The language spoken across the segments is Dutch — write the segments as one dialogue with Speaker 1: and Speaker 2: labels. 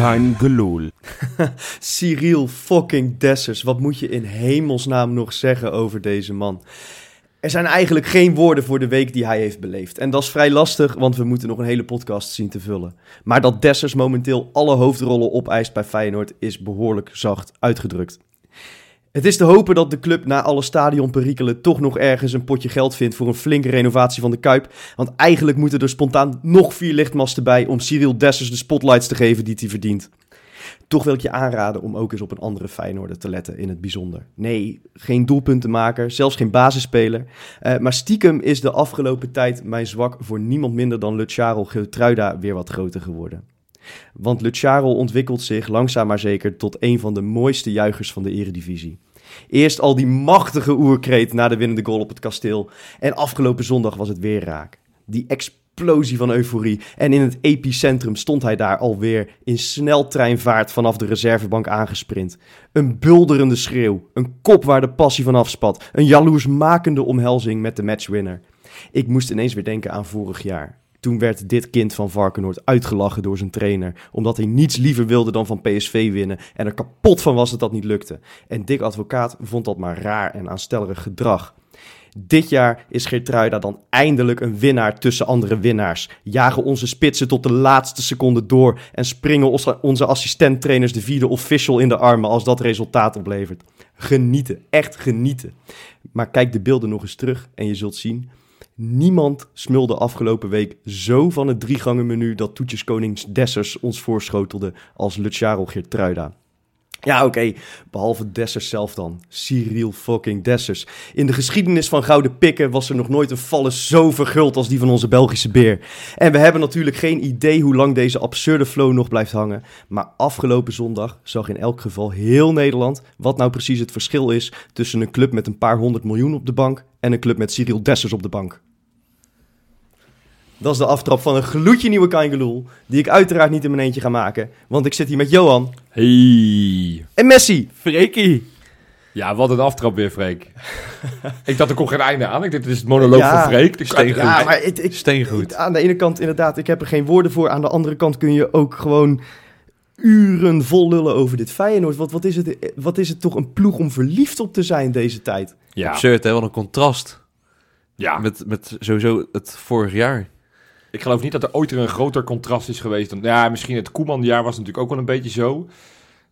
Speaker 1: Kein gelul.
Speaker 2: Cyril fucking Dessers, wat moet je in hemelsnaam nog zeggen over deze man? Er zijn eigenlijk geen woorden voor de week die hij heeft beleefd. En dat is vrij lastig, want we moeten nog een hele podcast zien te vullen. Maar dat Dessers momenteel alle hoofdrollen opeist bij Feyenoord is behoorlijk zacht uitgedrukt. Het is te hopen dat de club na alle stadionperikelen toch nog ergens een potje geld vindt voor een flinke renovatie van de Kuip. Want eigenlijk moeten er spontaan nog vier lichtmasten bij om Cyril Dessers de spotlights te geven die hij verdient. Toch wil ik je aanraden om ook eens op een andere Feyenoorder te letten in het bijzonder. Nee, geen doelpuntenmaker, zelfs geen basisspeler. Uh, maar stiekem is de afgelopen tijd mijn zwak voor niemand minder dan Luciano Geertruida weer wat groter geworden. Want Luciano ontwikkelt zich langzaam maar zeker tot een van de mooiste juichers van de eredivisie. Eerst al die machtige oerkreet na de winnende goal op het kasteel. En afgelopen zondag was het weer raak. Die explosie van euforie. En in het epicentrum stond hij daar alweer in sneltreinvaart vanaf de reservebank aangesprint. Een bulderende schreeuw. Een kop waar de passie van afspat. Een jaloersmakende omhelzing met de matchwinner. Ik moest ineens weer denken aan vorig jaar. Toen werd dit kind van Varkenoord uitgelachen door zijn trainer. Omdat hij niets liever wilde dan van PSV winnen. En er kapot van was dat dat niet lukte. En Dick Advocaat vond dat maar raar en aanstellerig gedrag. Dit jaar is Geertruida dan eindelijk een winnaar tussen andere winnaars. Jagen onze spitsen tot de laatste seconde door. En springen onze assistenttrainers de vierde official in de armen als dat resultaat oplevert. Genieten, echt genieten. Maar kijk de beelden nog eens terug en je zult zien Niemand smulde afgelopen week zo van het driegangen menu dat toetjeskonings Dessers ons voorschotelde als Luciano Geertruida. Ja, oké, behalve Dessers zelf dan. Cyril fucking Dessers. In de geschiedenis van Gouden Pikken was er nog nooit een vallen zo verguld als die van onze Belgische beer. En we hebben natuurlijk geen idee hoe lang deze absurde flow nog blijft hangen. Maar afgelopen zondag zag in elk geval heel Nederland wat nou precies het verschil is tussen een club met een paar honderd miljoen op de bank en een club met Cyril Dessers op de bank. Dat is de aftrap van een gloedje nieuwe Kangeloel. Die ik uiteraard niet in mijn eentje ga maken. Want ik zit hier met Johan.
Speaker 3: Hey.
Speaker 2: En Messi.
Speaker 3: Freekie. Ja, wat een aftrap weer, Freek. ik dacht, er komt geen einde aan. Ik dacht, dit is het monoloog
Speaker 2: Ja.
Speaker 3: van Freek.
Speaker 1: Steengoed.
Speaker 2: Ja, maar ik, ik,
Speaker 1: Steengoed.
Speaker 2: aan de ene kant inderdaad, ik heb er geen woorden voor. Aan de andere kant kun je ook gewoon uren vol lullen over dit Feyenoord. Wat, wat, is het, wat is het toch een ploeg om verliefd op te zijn deze tijd.
Speaker 3: Ja,
Speaker 1: Absurd, hè? Wat een contrast.
Speaker 3: ja.
Speaker 1: Met, met sowieso het vorig jaar.
Speaker 3: Ik geloof niet dat er ooit er een groter contrast is geweest. Dan, ja, misschien het Koeman-jaar was natuurlijk ook wel een beetje zo.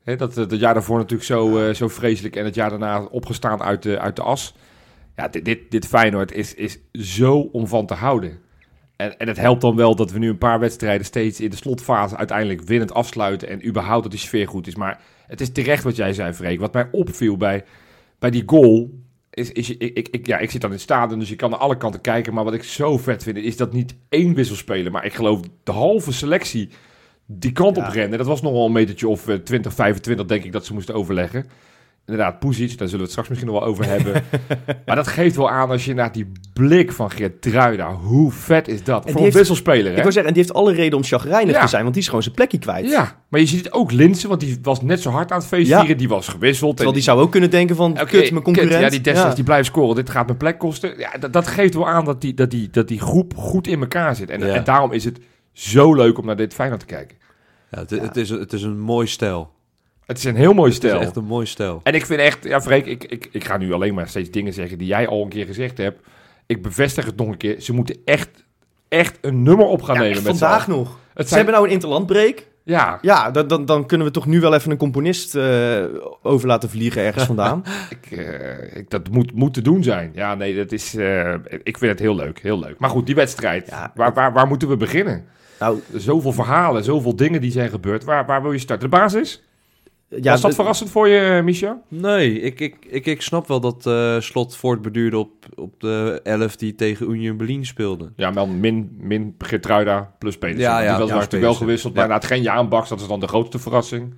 Speaker 3: Hè, dat het jaar daarvoor natuurlijk zo, eh, zo vreselijk en het jaar daarna opgestaan uit de, uit de as. Ja, dit, dit, dit Feyenoord is, is zo om van te houden. En, en het helpt dan wel dat we nu een paar wedstrijden steeds in de slotfase uiteindelijk winnend afsluiten. En überhaupt dat die sfeer goed is. Maar het is terecht wat jij zei, Freek. Wat mij opviel bij, bij die goal. Is, is, ik, ik, ik- ja, ik zit dan in het stadion, dus je kan naar alle kanten kijken. Maar wat ik zo vet vind, is dat niet één wisselspeler. Maar ik geloof de halve selectie die kant op rende. Dat was nog wel een metertje of eh, 20, 25, denk ik, dat ze moesten overleggen. Inderdaad, Poesic, daar zullen we het straks misschien nog wel over hebben. maar dat geeft wel aan als je naar die blik van Geert Truida, hoe vet is dat? Voor een wisselspeler,
Speaker 2: Ik wil zeggen, en die heeft alle reden om chagrijnig
Speaker 3: Ja.
Speaker 2: te zijn, want die is gewoon zijn plekje kwijt.
Speaker 3: Ja, maar je ziet het ook Linsen, want die was net zo hard aan het feestvieren.
Speaker 2: Ja.
Speaker 3: Die was gewisseld.
Speaker 2: Terwijl
Speaker 3: En
Speaker 2: die zou ook kunnen denken van,
Speaker 3: Oké,
Speaker 2: kut, mijn concurrent.
Speaker 3: kut, ja, die Dessers
Speaker 2: Ja.
Speaker 3: die blijft scoren. Dit gaat mijn plek kosten. Ja, dat, dat geeft wel aan dat die, dat, die, dat die groep goed in elkaar zit. En,
Speaker 1: Ja.
Speaker 3: en daarom is het zo leuk om naar dit Feyenoord te kijken.
Speaker 1: Ja, het, het, is, het is een mooi stijl.
Speaker 3: Het is een heel mooi
Speaker 1: Het is echt een mooi stijl.
Speaker 3: En ik vind echt, ja Freek, ik, ik, ik ga nu alleen maar steeds dingen zeggen die jij al een keer gezegd hebt. Ik bevestig het nog een keer. Ze moeten echt, echt een nummer op gaan
Speaker 2: Ja,
Speaker 3: nemen
Speaker 2: echt
Speaker 3: met
Speaker 2: vandaag nog.
Speaker 3: Het
Speaker 2: Ze
Speaker 3: zijn,
Speaker 2: hebben nou een interlandbreak.
Speaker 3: ja,
Speaker 2: Ja, dan, dan, dan kunnen we toch nu wel even een componist eh, over laten vliegen ergens vandaan.
Speaker 3: ik, eh, ik, dat moet, moet te doen zijn. Ja, nee, dat is, eh, ik vind het heel leuk, heel leuk. Maar goed, die wedstrijd,
Speaker 2: Ja,
Speaker 3: waar, waar, waar moeten we beginnen?
Speaker 2: nou,
Speaker 3: Zoveel verhalen, zoveel dingen die zijn gebeurd. Waar, waar wil je starten? De basis?
Speaker 2: Ja,
Speaker 3: Was dat verrassend voor je, eh, Micha?
Speaker 1: Nee, ik, ik, ik, ik snap wel dat eh, Slot voortbeduurde op, op de 11 die tegen Union Berlin speelde.
Speaker 3: Ja, wel min, min Geertruida plus Pedersen.
Speaker 1: Ja,
Speaker 3: die
Speaker 1: ja,
Speaker 3: was
Speaker 1: ja,
Speaker 3: natuurlijk wel gewisseld.
Speaker 1: Ja.
Speaker 3: Maar inderdaad geen Jaan Baks, dat is dan de grootste verrassing.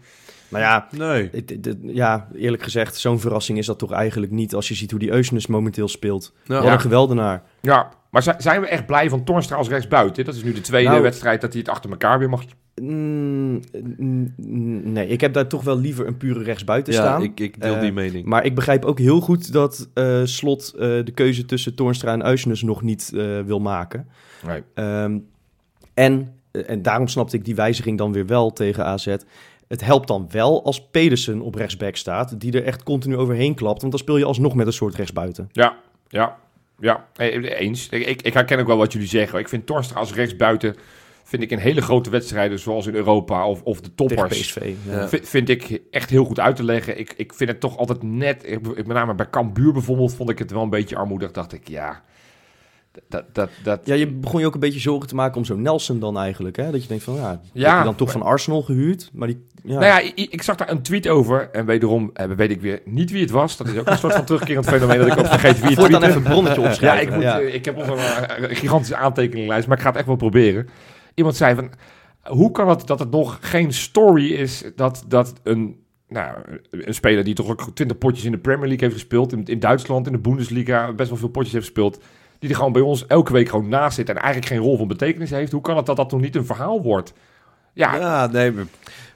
Speaker 2: Nou ja,
Speaker 1: Nee.
Speaker 2: het- het- het- ja, eerlijk gezegd, zo'n verrassing is dat toch eigenlijk niet als je ziet hoe die Eusnes momenteel speelt.
Speaker 1: Ja.
Speaker 2: Wat een geweldenaar.
Speaker 3: Ja, maar zi- zijn we echt blij van Toornstra als rechtsbuiten? Dat is nu de tweede
Speaker 2: Nou-
Speaker 3: wedstrijd dat hij het achter elkaar weer mag.
Speaker 2: Mm, nee, ik heb daar toch wel liever een pure rechtsbuiten
Speaker 1: Ja,
Speaker 2: staan.
Speaker 1: ik, ik deel
Speaker 2: Eh,
Speaker 1: die mening.
Speaker 2: Maar ik begrijp ook heel goed dat eh, Slot eh, de keuze tussen Toornstra en Uisnes nog niet eh, wil maken.
Speaker 3: Nee.
Speaker 2: Ehm, en, eh, en daarom snapte ik die wijziging dan weer wel tegen AZ. Het helpt dan wel als Pedersen op rechtsback staat, die er echt continu overheen klapt. Want dan speel je alsnog met een soort rechtsbuiten.
Speaker 3: Ja, ja, ja, eh, eens. Ik, ik, ik herken ook wel wat jullie zeggen. Ik vind Torstra als rechtsbuiten, vind ik in hele grote wedstrijden zoals in Europa of, of de
Speaker 2: Tegen
Speaker 3: toppers,
Speaker 2: PSV. Ja.
Speaker 1: Ja.
Speaker 3: vi- vind ik echt heel goed uit te leggen. Ik, ik vind het toch altijd net, ik- met name bij Cambuur bijvoorbeeld, vond ik het wel een beetje armoedig. Dacht ik, ja, dat, dat, dat,
Speaker 2: Ja, je begon je ook een beetje zorgen te maken om zo'n Nelson dan eigenlijk. Hè? Dat je denkt van, ja, heb
Speaker 3: Ja,
Speaker 2: je dan toch
Speaker 3: maar-
Speaker 2: van Arsenal gehuurd? Maar die, ja.
Speaker 3: Nou ja, ik, ik zag daar een tweet over. En wederom eh, weet ik weer niet wie het was. Dat is ook een soort van terugkerend fenomeen dat ik ook vergeet wie het
Speaker 2: Voortaan
Speaker 3: tweette.
Speaker 2: even een bronnetje
Speaker 3: Ja,
Speaker 2: opschrijven.
Speaker 3: ik, moet, eh, ik heb nog een, eh, gigantische aantekeningenlijst, maar ik ga het echt wel proberen. Iemand zei van, hoe kan het dat het nog geen story is dat, dat een, nou, een speler die toch ook 20 potjes in de Premier League heeft gespeeld, in, in Duitsland, in de Bundesliga, best wel veel potjes heeft gespeeld, die er gewoon bij ons elke week gewoon naast zit en eigenlijk geen rol van betekenis heeft. Hoe kan het dat dat nog niet een verhaal wordt? Ja,
Speaker 1: Ja, nee,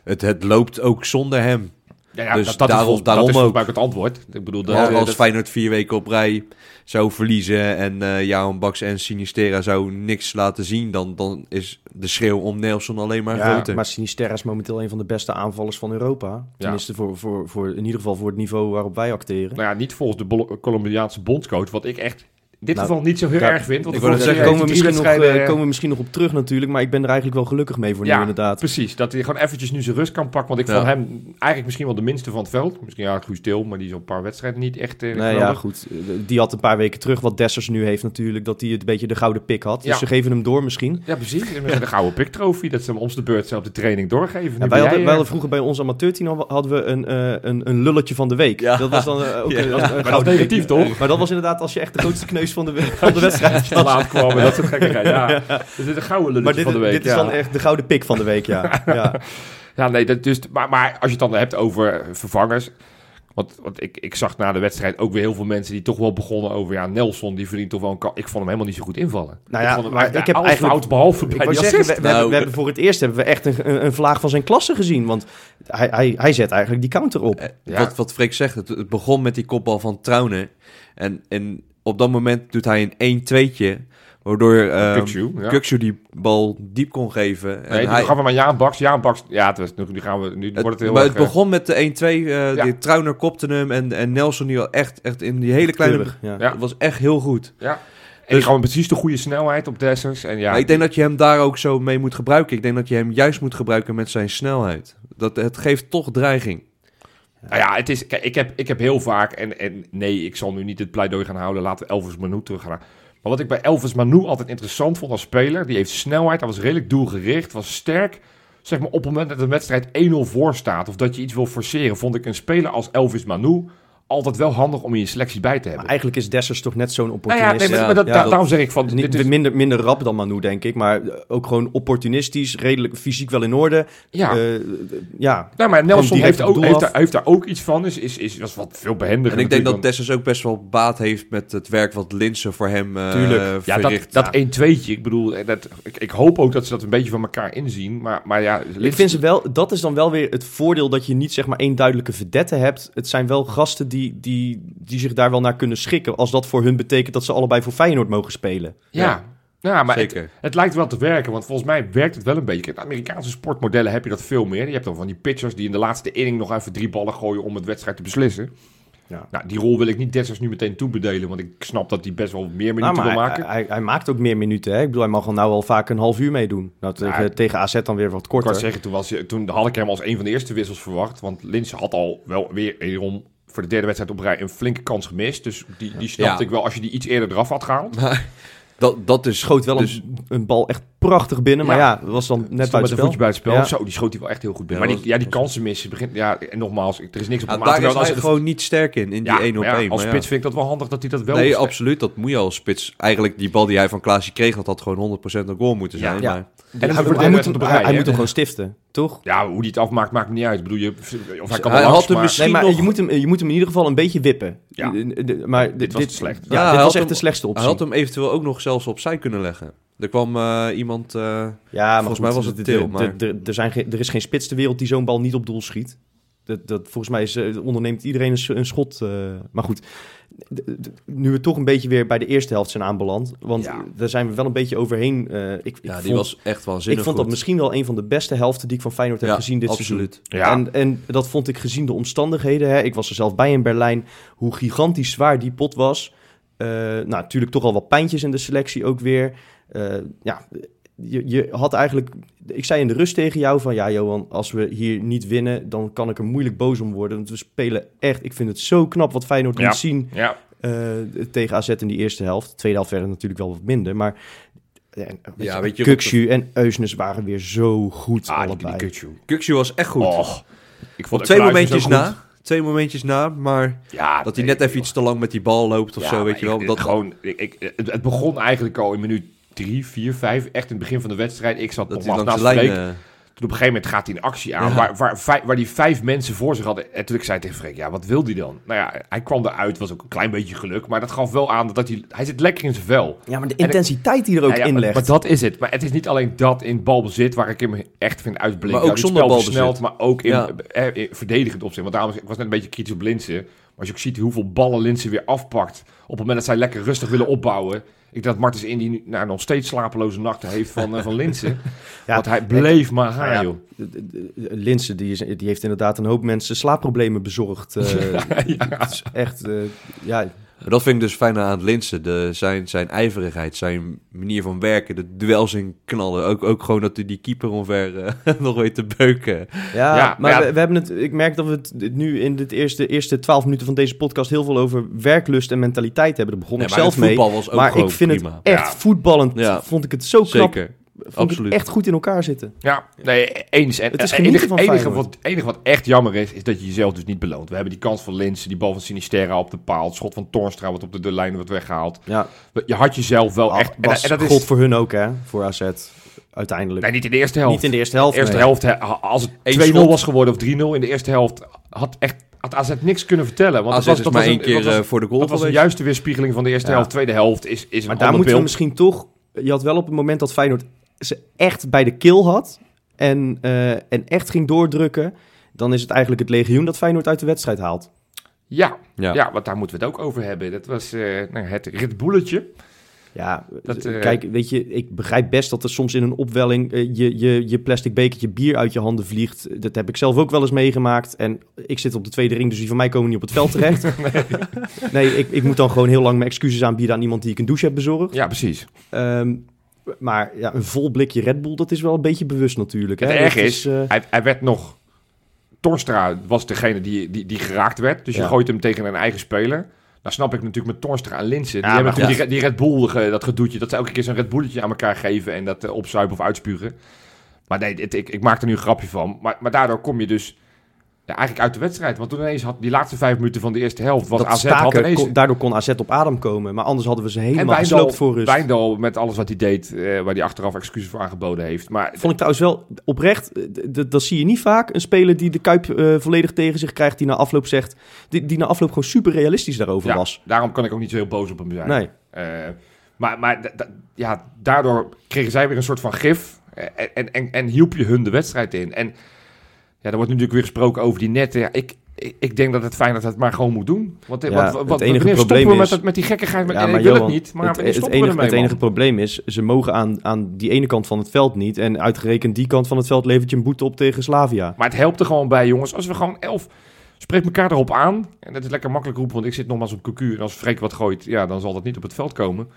Speaker 1: het, het loopt ook zonder hem.
Speaker 3: Ja, ja,
Speaker 1: Dus
Speaker 3: dat, dat
Speaker 1: daarom-
Speaker 3: is volgens,
Speaker 1: daarom
Speaker 3: dat is volgens
Speaker 1: ook.
Speaker 3: mij ook het antwoord. Ik bedoel, dat,
Speaker 1: als als
Speaker 3: dat-
Speaker 1: Feyenoord vier weken op rij zou verliezen en eh Jaan Baks en Sinistera zou niks laten zien, dan, dan is de schreeuw om Nelson alleen maar
Speaker 2: Ja,
Speaker 1: groter.
Speaker 2: maar Sinisterra is momenteel een van de beste aanvallers van Europa. Tenminste, voor, voor, voor, in ieder geval voor het niveau waarop wij acteren.
Speaker 3: nou ja, niet volgens de Colombiaanse bondscoach, wat ik echt in dit
Speaker 2: Nou,
Speaker 3: geval niet zo heel erg vind. Want
Speaker 1: ik
Speaker 2: Daar
Speaker 1: zeggen,
Speaker 2: komen we, misschien nog, eh,
Speaker 3: wedstrijden-
Speaker 2: komen we misschien nog op terug natuurlijk. Maar ik ben er eigenlijk wel gelukkig mee voor nu
Speaker 3: Ja,
Speaker 2: inderdaad.
Speaker 3: Precies, dat hij gewoon eventjes nu zijn rust kan pakken. Want ik
Speaker 1: Ja.
Speaker 3: vond hem eigenlijk misschien wel de minste van het veld. Misschien ja, goed stil, maar die is op een paar wedstrijden niet echt eh,
Speaker 2: Nee, ja, goed. Eh, Die had een paar weken terug, wat Dessers nu heeft natuurlijk, dat hij het een beetje de gouden pik had. Dus
Speaker 3: Ja.
Speaker 2: ze geven hem door misschien.
Speaker 3: Ja, precies. En met de gouden piktrofie, dat ze hem ons de beurt zelf de training doorgeven. Nu
Speaker 2: wij, hadden,
Speaker 3: jij,
Speaker 2: wij
Speaker 3: eh,
Speaker 2: hadden vroeger bij ons amateurteam hadden we een, eh, een, een lulletje van de week.
Speaker 1: Ja.
Speaker 2: Dat was dan eh, ook
Speaker 1: Ja.
Speaker 2: een,
Speaker 3: negatief,
Speaker 2: pik.
Speaker 3: toch?
Speaker 2: Maar dat was inderdaad als je echt de grootste kneus van de, van de wedstrijd
Speaker 3: te
Speaker 2: was.
Speaker 3: laat kwam dat soort gekkigheid. Ja. Dus dit is een gouden lulletje
Speaker 2: Maar dit,
Speaker 3: van de week.
Speaker 2: dit is dan echt de gouden pik van de week, ja. ja.
Speaker 3: Ja, nee, dat dus, maar, maar als je het dan hebt over vervangers. Want, want ik, ik zag na de wedstrijd ook weer heel veel mensen die toch wel begonnen over... Ja, Nelson, die verdient toch wel een Ik vond hem helemaal niet zo goed invallen.
Speaker 2: Nou ja,
Speaker 3: ik vond hem,
Speaker 2: maar
Speaker 3: ja,
Speaker 2: ik heb eigenlijk-
Speaker 3: fout behalve bij die
Speaker 2: zeggen, we, hebben, we hebben voor het eerst hebben we echt een, een, een vlaag van zijn klasse gezien. Want hij, hij, hij zet eigenlijk die counter op.
Speaker 1: Eh,
Speaker 3: Ja.
Speaker 1: wat, wat Freek zegt, het, het begon met die kopbal van Trauner. En, en op dat moment doet hij een 1-2'tje, waardoor uh,
Speaker 3: ja.
Speaker 1: Kukshoe die bal diep kon geven. En
Speaker 3: Nee,
Speaker 1: hij,
Speaker 3: gaan we maar Jaan Baks. Jaan Baks, ja, het was, nu, gaan we, nu
Speaker 1: het,
Speaker 3: wordt het heel
Speaker 1: maar
Speaker 3: erg...
Speaker 1: het
Speaker 3: eh,
Speaker 1: begon met de 1-2, eh
Speaker 3: Ja.
Speaker 1: Trauner kopte hem en, en Nelson die al echt, echt in die hele kleine...
Speaker 2: Keurig, ja.
Speaker 3: Ja.
Speaker 1: Het was echt heel goed.
Speaker 3: ja. En
Speaker 1: Dus-
Speaker 3: gewoon precies de goede snelheid op Dessers. En ja,
Speaker 1: ik denk dat je hem daar ook zo mee moet gebruiken. Ik denk dat je hem juist moet gebruiken met zijn snelheid. Dat, het geeft toch dreiging.
Speaker 3: Nou ja, het is, ik, heb, ik heb heel vaak, en, en nee, ik zal nu niet het pleidooi gaan houden, laten we Elvis Manu teruggaan. Maar wat ik bij Elvis Manu altijd interessant vond als speler, die heeft snelheid, hij was redelijk doelgericht, was sterk. Zeg maar op het moment dat een wedstrijd 1-0 voor staat, of dat je iets wil forceren, vond ik een speler als Elvis Manu altijd wel handig om in je selectie bij te
Speaker 2: Maar
Speaker 3: hebben.
Speaker 2: eigenlijk is Dessers toch net zo'n
Speaker 3: Nou
Speaker 2: opportunist.
Speaker 3: ja, nee, maar,
Speaker 1: Ja,
Speaker 3: maar dat,
Speaker 2: ja,
Speaker 3: da-
Speaker 2: dat-
Speaker 3: daarom zeg ik van,
Speaker 2: Niet,
Speaker 3: dit is,
Speaker 2: minder, minder rap dan Manu, denk ik. Maar ook gewoon opportunistisch, redelijk fysiek wel in orde.
Speaker 3: ja.
Speaker 2: Eh, ja.
Speaker 3: nou, maar Nelson heeft, ook, heeft, daar, heeft daar ook iets van, is, is, is, was wat veel behendiger
Speaker 1: En ik denk dat Dessers ook best wel baat heeft met het werk wat Linsen voor hem eh
Speaker 2: Tuurlijk.
Speaker 3: Ja,
Speaker 1: verricht.
Speaker 3: dat, dat 1-2'tje. Ik bedoel, eh, dat, ik, ik hoop ook dat ze dat een beetje van elkaar inzien. Maar, maar ja,
Speaker 2: Ik vind ze wel, dat is dan wel weer het voordeel dat je niet zeg maar één duidelijke verdette hebt. Het zijn wel gasten die, die, die zich daar wel naar kunnen schikken. Als dat voor hun betekent dat ze allebei voor Feyenoord mogen spelen.
Speaker 3: Ja, ja maar het,
Speaker 1: Zeker.
Speaker 3: het lijkt wel te werken. Want volgens mij werkt het wel een beetje. Kijk, de Amerikaanse sportmodellen heb je dat veel meer. Je hebt dan van die pitchers die in de laatste inning nog even drie ballen gooien om het wedstrijd te beslissen.
Speaker 2: Ja.
Speaker 3: Nou, die rol wil ik niet Dessers nu meteen toebedelen. Want ik snap dat hij best wel meer minuten
Speaker 2: Nou, maar
Speaker 3: wil maken.
Speaker 2: hij, hij maakt ook meer minuten. Hè? Ik bedoel, hij mag al nou al vaak een half uur meedoen. Nou, tegen,
Speaker 3: Ja.
Speaker 2: tegen AZ dan weer wat
Speaker 3: ik wou
Speaker 2: korter.
Speaker 3: zeggen, toen, was, je- toen had ik hem als een van de eerste wissels verwacht. Want Linse had al wel weer wederom voor de derde wedstrijd op rij een flinke kans gemist. Dus die, die snapte
Speaker 1: Ja.
Speaker 3: ik wel als je die iets eerder eraf had gehaald.
Speaker 1: Maar dat, dat is
Speaker 2: Schoot wel
Speaker 1: Dus-
Speaker 2: een, een bal echt prachtig binnen. Maar ja, was dan net
Speaker 3: Stond met
Speaker 2: buiten
Speaker 3: een voetje bij het spel.
Speaker 2: Ja.
Speaker 3: Zo, die schoot hij wel echt heel goed binnen.
Speaker 1: Ja,
Speaker 3: maar die,
Speaker 1: was-
Speaker 3: ja, die kansen missen. Begint, ja, en nogmaals, er is niks op aan te
Speaker 1: daar is hij gewoon niet sterk in, in die
Speaker 3: ja,
Speaker 1: 1 op
Speaker 3: maar ja,
Speaker 1: 1.
Speaker 3: Als spits vind ik dat wel handig dat hij dat wel
Speaker 1: Nee, absoluut. Dat moet je als spits. Eigenlijk die bal die hij van Klaasje kreeg, dat had gewoon 100% een goal moeten zijn.
Speaker 2: Ja.
Speaker 1: Maar
Speaker 3: En
Speaker 2: hij,
Speaker 3: de
Speaker 2: moet hem,
Speaker 3: de
Speaker 2: hij, moet gewoon stiften, toch?
Speaker 3: Ja, hoe die het afmaakt, maakt me niet uit. Ik bedoel, je, of hij kan
Speaker 1: Hij
Speaker 3: wel
Speaker 1: had hem
Speaker 3: maar...
Speaker 1: misschien-
Speaker 2: Nee, maar
Speaker 1: nog-
Speaker 2: je moet, hem, je moet hem in ieder geval een beetje wippen.
Speaker 3: Ja.
Speaker 2: De- Maar
Speaker 3: Dit was te slecht.
Speaker 2: Ja, dit
Speaker 1: had
Speaker 2: was echt
Speaker 1: hem-
Speaker 2: de slechtste optie.
Speaker 1: hij had hem eventueel ook nog zelfs opzij kunnen leggen. Er kwam eh, iemand... eh,
Speaker 2: Ja, maar
Speaker 1: Volgens mij was het
Speaker 2: d- d-
Speaker 1: Til,
Speaker 2: d-
Speaker 1: maar-
Speaker 2: Er, zijn er is geen spits ter wereld die zo'n bal niet op doel schiet. Dat, dat, volgens mij is, eh, onderneemt iedereen een, schot. eh, maar goed, nu we toch een beetje weer bij de eerste helft zijn aanbeland. Want
Speaker 3: Ja.
Speaker 2: daar zijn we wel een beetje overheen. eh, ik, ik
Speaker 1: ja, die
Speaker 2: vond,
Speaker 1: was echt waanzinnig
Speaker 2: ik vond dat
Speaker 1: goed.
Speaker 2: misschien wel een van de beste helften die ik van Feyenoord heb
Speaker 1: Ja,
Speaker 2: gezien dit
Speaker 1: absoluut.
Speaker 3: Ja.
Speaker 2: En, en dat vond ik gezien de omstandigheden. Hè. Ik was er zelf bij in Berlijn. Hoe gigantisch zwaar die pot was. Eh, nou, natuurlijk toch al wat pijntjes in de selectie ook weer. Eh, ja, je, je had eigenlijk... Ik zei in de rust tegen jou van... Ja, Johan, als we hier niet winnen... dan kan ik er moeilijk boos om worden. Want we spelen echt... Ik vind het zo knap wat Feyenoord
Speaker 3: Ja.
Speaker 2: zien...
Speaker 3: Ja,
Speaker 2: eh, tegen AZ in die eerste helft. De tweede helft werd het natuurlijk wel wat minder. Maar... Ja,
Speaker 1: Ja, weet je,
Speaker 2: Kukshu en Eusnes waren weer zo goed
Speaker 3: ah,
Speaker 2: allebei.
Speaker 1: Kukshu was echt goed.
Speaker 3: Och, ik vond
Speaker 1: twee momentjes na.
Speaker 3: goed.
Speaker 1: Twee momentjes na, maar
Speaker 3: Ja,
Speaker 1: dat hij net even
Speaker 3: joh.
Speaker 1: iets te lang met die bal loopt of
Speaker 3: Ja,
Speaker 1: zo, weet je wel. Dat,
Speaker 3: gewoon, ik, het begon eigenlijk al in minuut 3, 4, 5. Echt in het begin van de wedstrijd. Ik zat
Speaker 1: langs
Speaker 3: naast
Speaker 1: de
Speaker 3: Freek.
Speaker 1: eh,
Speaker 3: Toen op een gegeven moment gaat hij een actie aan
Speaker 1: Ja.
Speaker 3: waar, waar, vijf, waar die vijf mensen voor zich hadden. En toen ik zei tegen Freek, ja, wat wil hij dan? Nou ja, hij kwam eruit, was ook een klein beetje geluk. Maar dat gaf wel aan dat hij, hij zit lekker in zijn vel.
Speaker 2: Ja, maar de
Speaker 3: ik-
Speaker 2: intensiteit die er ook
Speaker 3: Ja,
Speaker 2: in legt.
Speaker 3: maar dat is het. Maar het is niet alleen dat in balbezit waar ik hem echt vind uitblinken.
Speaker 1: Maar ook
Speaker 3: die
Speaker 1: zonder balbezit.
Speaker 3: maar ook in,
Speaker 1: Ja.
Speaker 3: eh, in verdedigend opzicht. Want daarom, ik was net een beetje kritisch op Linsen. Maar als je ook ziet hoeveel ballen Linsen weer afpakt. Op het moment dat zij lekker rustig willen opbouwen. Ik denk dat Martens in die nu- nou, nog steeds slapeloze nachten heeft van, eh, van Linsen.
Speaker 2: Ja,
Speaker 3: Want hij bleef maar gaan,
Speaker 2: ja,
Speaker 3: joh.
Speaker 2: Linse, die, is, die heeft inderdaad een hoop mensen slaapproblemen bezorgd. eh. Het is echt, eh, ja,
Speaker 1: dat vind ik dus fijn aan het Linsen. De, zijn, zijn ijverigheid, zijn manier van werken, de duels in knallen. Ook, ook gewoon dat hij die keeper omver eh, nog weet te beuken.
Speaker 2: ja,
Speaker 3: Ja,
Speaker 2: maar
Speaker 3: ja.
Speaker 2: We, we hebben het, ik merk dat we het nu in de eerste, eerste 12 minuten van deze podcast heel veel over werklust en mentaliteit hebben. Daar begon
Speaker 1: Nee,
Speaker 2: ik
Speaker 1: maar
Speaker 2: zelf mee.
Speaker 1: voetbal was ook
Speaker 2: Maar
Speaker 1: gewoon
Speaker 2: ik vind
Speaker 1: prima.
Speaker 2: het echt
Speaker 3: Ja.
Speaker 2: voetballend,
Speaker 1: Ja.
Speaker 2: vond ik het zo knap.
Speaker 1: Zeker.
Speaker 2: Vond
Speaker 1: absoluut.
Speaker 2: ik echt goed in elkaar zitten.
Speaker 3: Ja, nee, eens. En
Speaker 2: Het is
Speaker 3: enige,
Speaker 2: van
Speaker 3: enige, wat, enige wat echt jammer is, is dat je jezelf dus niet beloont. We hebben die kans van Linsen, die bal van Sinisterra op de paal, het schot van Toornstra wat op de, de lijn wordt weggehaald.
Speaker 2: Ja,
Speaker 3: Je had jezelf wel echt... En,
Speaker 2: was
Speaker 3: en dat is,
Speaker 2: gold voor hun ook, hè, voor AZ, uiteindelijk.
Speaker 3: Nee, niet in de eerste helft.
Speaker 2: Niet in de eerste helft,
Speaker 3: De eerste
Speaker 2: nee.
Speaker 3: helft, als het
Speaker 1: Eén
Speaker 3: 2-0
Speaker 1: schot.
Speaker 3: was geworden of 3-0 in de eerste helft, had echt had AZ niks kunnen vertellen. Want
Speaker 1: AZ
Speaker 3: dat was,
Speaker 1: is
Speaker 3: dat
Speaker 1: maar
Speaker 3: was
Speaker 1: één
Speaker 3: een,
Speaker 1: keer
Speaker 3: dat was,
Speaker 1: eh, voor de goal
Speaker 3: dat was een juiste weerspiegeling van de eerste
Speaker 2: Ja.
Speaker 3: helft. Tweede helft is, is een
Speaker 2: Maar daar moeten we misschien toch... Je had wel op het moment dat Feyenoord ze echt bij de kill had... en, eh, en echt ging doordrukken... dan is het eigenlijk het legioen dat Feyenoord uit de wedstrijd haalt.
Speaker 3: Ja,
Speaker 1: Ja.
Speaker 3: ja. want daar moeten we het ook over hebben. Dat was eh, nou, het Red Bulletje.
Speaker 2: Ja,
Speaker 3: Dat, eh,
Speaker 2: kijk, weet je, ik begrijp best dat er soms in een opwelling... je, je, je plastic bekertje bier uit je handen vliegt. Dat heb ik zelf ook wel eens meegemaakt. En ik zit op de tweede ring, dus die van mij komen niet op het veld terecht. nee, ik, ik moet dan gewoon heel lang mijn excuses aanbieden... aan iemand die ik een douche heb bezorgd.
Speaker 3: Ja, precies.
Speaker 2: Ehm, maar ja, een vol blikje Red Bull, dat is wel een beetje bewust natuurlijk.
Speaker 3: Het erg is,
Speaker 2: eh,
Speaker 3: hij, hij werd nog... Torstra was degene die, die, die geraakt werd. Dus je gooit hem tegen een eigen speler. Nou snap ik natuurlijk met Torstra en Linsen. Die
Speaker 2: Ja,
Speaker 3: hebben natuurlijk die, die Red Bull, ge- dat gedoetje. Dat ze elke keer zo'n Red Bulletje aan elkaar geven en dat uh, opzuipen of uitspugen. Maar nee, dit- ik, ik maak er nu een grapje van. Maar, maar daardoor kom je dus ja, eigenlijk uit de wedstrijd. Want toen ineens had die laatste vijf minuten van de eerste helft... was
Speaker 2: dat
Speaker 3: AZ had
Speaker 2: staken,
Speaker 3: ineens...
Speaker 2: kon- daardoor kon AZ op adem komen. Maar anders hadden we ze
Speaker 3: en
Speaker 2: helemaal gesloopt voor rust.
Speaker 3: Wijndal met alles wat hij deed, eh, waar hij achteraf excuses voor aangeboden heeft. Maar
Speaker 2: Vond ik trouwens wel oprecht, eh, dat zie je niet vaak. Een speler die de Kuip eh, volledig tegen zich krijgt, die na afloop zegt... Die, die na afloop gewoon super realistisch daarover
Speaker 3: ja,
Speaker 2: was.
Speaker 3: daarom kan ik ook niet zo heel boos op hem zijn.
Speaker 2: Nee.
Speaker 3: Maar maar ja, daardoor kregen zij weer een soort van gif. eh, En, en, en hielp je hun de wedstrijd in. En ja, er wordt natuurlijk weer gesproken over die netten. Ja, ik, ik, ik denk dat het fijn dat het maar gewoon moet doen. Want,
Speaker 2: Ja,
Speaker 3: wat,
Speaker 2: het
Speaker 3: wat,
Speaker 2: enige probleem
Speaker 3: stoppen we met,
Speaker 2: is-
Speaker 3: met die gekkigheid? Met,
Speaker 2: Ja, maar
Speaker 3: ik wil
Speaker 2: Johan,
Speaker 3: het niet, maar
Speaker 2: het, het, enige,
Speaker 3: ermee,
Speaker 2: het enige probleem is, ze mogen aan, aan die ene kant van het veld niet. En uitgerekend die kant van het veld levert je een boete op tegen Slavia.
Speaker 3: Maar het helpt er gewoon bij, jongens. Als we gewoon elf... Spreek elkaar erop aan. En dat is lekker makkelijk roepen, want ik zit nogmaals op cocu. En als Freek wat gooit, ja, dan zal dat niet op het veld komen.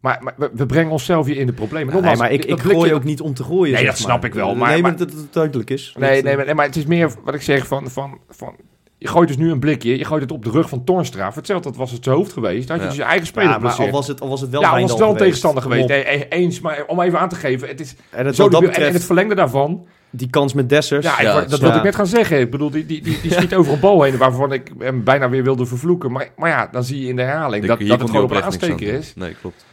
Speaker 3: Maar, maar we, brengen onszelf hier in de problemen.
Speaker 2: Nee,
Speaker 3: Nogmaals,
Speaker 2: maar ik, ik
Speaker 3: blikje-
Speaker 2: gooi ook niet om te gooien.
Speaker 3: Nee,
Speaker 2: zeg
Speaker 3: dat snap
Speaker 2: maar.
Speaker 3: ik wel, maar-
Speaker 2: nee,
Speaker 3: maar-
Speaker 2: maar dat het duidelijk is.
Speaker 3: Nee, nee,
Speaker 2: eh,
Speaker 3: maar, nee, maar het is meer wat ik zeg van... van, van Je gooit dus nu een blikje, je gooit het op de rug van Tornstra. Hetzelfde, dat was het zijn hoofd geweest. Dan had je
Speaker 1: Ja.
Speaker 3: dus je eigen speler
Speaker 2: Ja, maar al was het, al was het wel
Speaker 3: Ja, al was het wel een tegenstander geweest. Nee, eens, maar om even aan te geven, het is
Speaker 2: En het,
Speaker 3: zo
Speaker 2: dat
Speaker 3: debiel. En in het
Speaker 2: betreft,
Speaker 3: verlengde daarvan,
Speaker 2: die kans met Dessers.
Speaker 3: ja, ik
Speaker 1: Ja,
Speaker 3: wou- dat
Speaker 1: ja.
Speaker 3: wilde ik net gaan zeggen. Ik bedoel, die, die, die, die schiet over een bal heen waarvan ik hem bijna weer wilde vervloeken. Maar, maar ja, dan zie je in de herhaling dat, dat het gewoon op een
Speaker 1: oprecht niks
Speaker 3: aansteken
Speaker 1: aan
Speaker 3: is.
Speaker 1: Nee, klopt.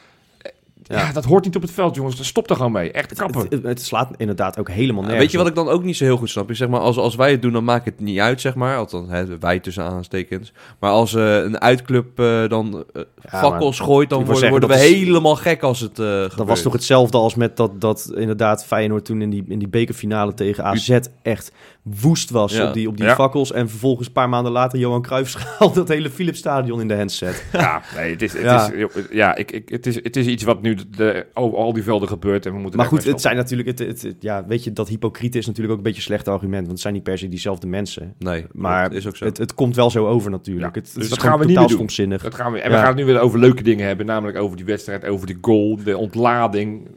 Speaker 3: Ja. dat hoort niet op het veld, jongens. Stop er gewoon mee. Echt kappen.
Speaker 2: Het, het, het slaat inderdaad ook helemaal
Speaker 1: Ja,
Speaker 2: nergens
Speaker 1: weet je wat ik dan ook niet zo heel goed snap? Is zeg maar, als, als wij het doen, dan maakt het niet uit, zeg maar. Althans, hè, wij tussen aanstekens. Maar als eh, een uitclub eh, dan eh,
Speaker 2: Ja,
Speaker 1: fakkels gooit, dan worden, we
Speaker 2: is-
Speaker 1: helemaal gek als het eh gebeurt.
Speaker 2: Dat was toch hetzelfde als met dat, dat inderdaad Feyenoord toen in die, in die bekerfinale tegen AZ echt woest was
Speaker 1: Ja.
Speaker 2: op die, op die
Speaker 3: Ja.
Speaker 2: fakkels. En vervolgens een paar maanden later Johan Cruijff schaalt dat hele Philipsstadion in de handset.
Speaker 3: Ja, nee, het is, het
Speaker 2: Ja.
Speaker 3: is, ja, ik, ik, het is, het is iets wat nu de, over al die velden gebeurt en we moeten
Speaker 2: Maar goed, het zijn natuurlijk, het, het, het- ja, weet je, dat hypocriete is natuurlijk ook een beetje een slecht argument. Want het zijn niet per se diezelfde mensen.
Speaker 1: Nee,
Speaker 2: Maar
Speaker 1: is ook zo.
Speaker 2: het, het komt wel zo over natuurlijk.
Speaker 3: Ja,
Speaker 2: het, het
Speaker 3: dus
Speaker 2: is
Speaker 3: dat gaan we niet meer doen. Dat gaan we, en
Speaker 2: Ja.
Speaker 3: we gaan het nu weer over leuke dingen hebben, namelijk over die wedstrijd, over de goal, de ontlading.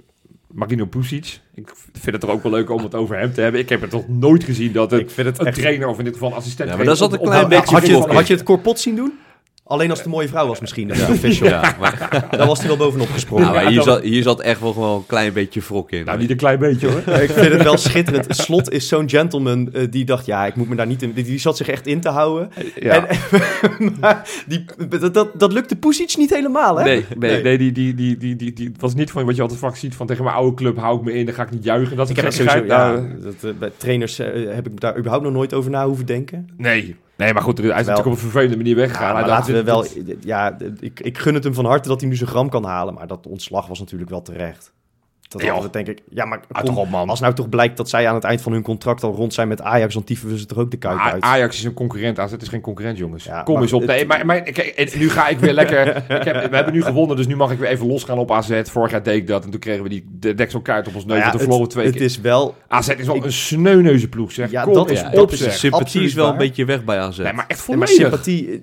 Speaker 3: Marino Pusic. Ik vind het er ook wel leuk om het over hem te hebben. Ik heb het nog nooit gezien dat het
Speaker 2: Ik vind het
Speaker 3: een
Speaker 2: echt...
Speaker 3: trainer of in dit geval een assistent
Speaker 1: Ja, maar dat zat een klein beetje
Speaker 2: had, je had je het Corpot zien doen? Alleen als het een mooie vrouw was misschien. Dat is official.
Speaker 1: ja, maar,
Speaker 2: Daar was hij wel bovenop gesprongen.
Speaker 1: nou,
Speaker 3: Ja,
Speaker 1: hier, zat, hier zat echt wel gewoon een klein beetje wrok in.
Speaker 3: Nou, niet een klein beetje hoor.
Speaker 2: Ja, ik vind het wel schitterend. Slot is zo'n gentleman eh, die dacht, ja, ik moet me daar niet in... Die, die zat zich echt in te houden.
Speaker 3: Ja.
Speaker 2: En, maar die, dat, dat, dat lukte Pusic niet helemaal, hè?
Speaker 3: Nee, nee,
Speaker 2: Nee.
Speaker 3: nee, die, die, die, die, die, die was niet van wat je altijd vaak ziet van tegen mijn oude club hou ik me in, dan ga ik niet juichen. Dat is
Speaker 2: Ik heb sowieso, ja,
Speaker 3: Nou,
Speaker 2: dat, eh, bij trainers eh, heb ik daar überhaupt nog nooit over na hoeven denken.
Speaker 3: nee. Nee, maar goed, hij is natuurlijk op een vervelende manier weggegaan.
Speaker 2: Ja, maar laten we wel, ja, ik, ik gun het hem van harte dat hij nu zijn gram kan halen, maar dat ontslag was natuurlijk wel terecht. Dat
Speaker 3: Ja.
Speaker 2: we denk ik, ja, maar kom,
Speaker 3: toch op, man.
Speaker 2: als nou toch blijkt dat zij aan het eind van hun contract al rond zijn met Ajax, dan tieven we ze toch ook de kuip
Speaker 3: A-
Speaker 2: uit.
Speaker 3: Ajax is een concurrent, AZ is geen concurrent, jongens.
Speaker 2: Ja,
Speaker 3: Kom
Speaker 2: maar
Speaker 3: eens op.
Speaker 2: het-
Speaker 3: Nee, maar, maar kijk, nu ga ik weer lekker... ik heb, we hebben nu gewonnen, dus nu mag ik weer even losgaan op AZ. Vorig jaar deed ik dat en toen kregen we die de dekselkaart op ons neus.
Speaker 2: Ja,
Speaker 3: verloren we twee
Speaker 2: het
Speaker 3: keer.
Speaker 2: is wel,
Speaker 3: AZ is wel
Speaker 2: ik-
Speaker 3: een sneuneuze ploeg, zeg.
Speaker 2: Ja,
Speaker 3: Kom
Speaker 2: dat is-
Speaker 3: op,
Speaker 2: dat is
Speaker 1: Sympathie is wel een beetje weg bij AZ.
Speaker 3: Nee, maar echt
Speaker 2: maar
Speaker 3: volledig.
Speaker 2: sympathie,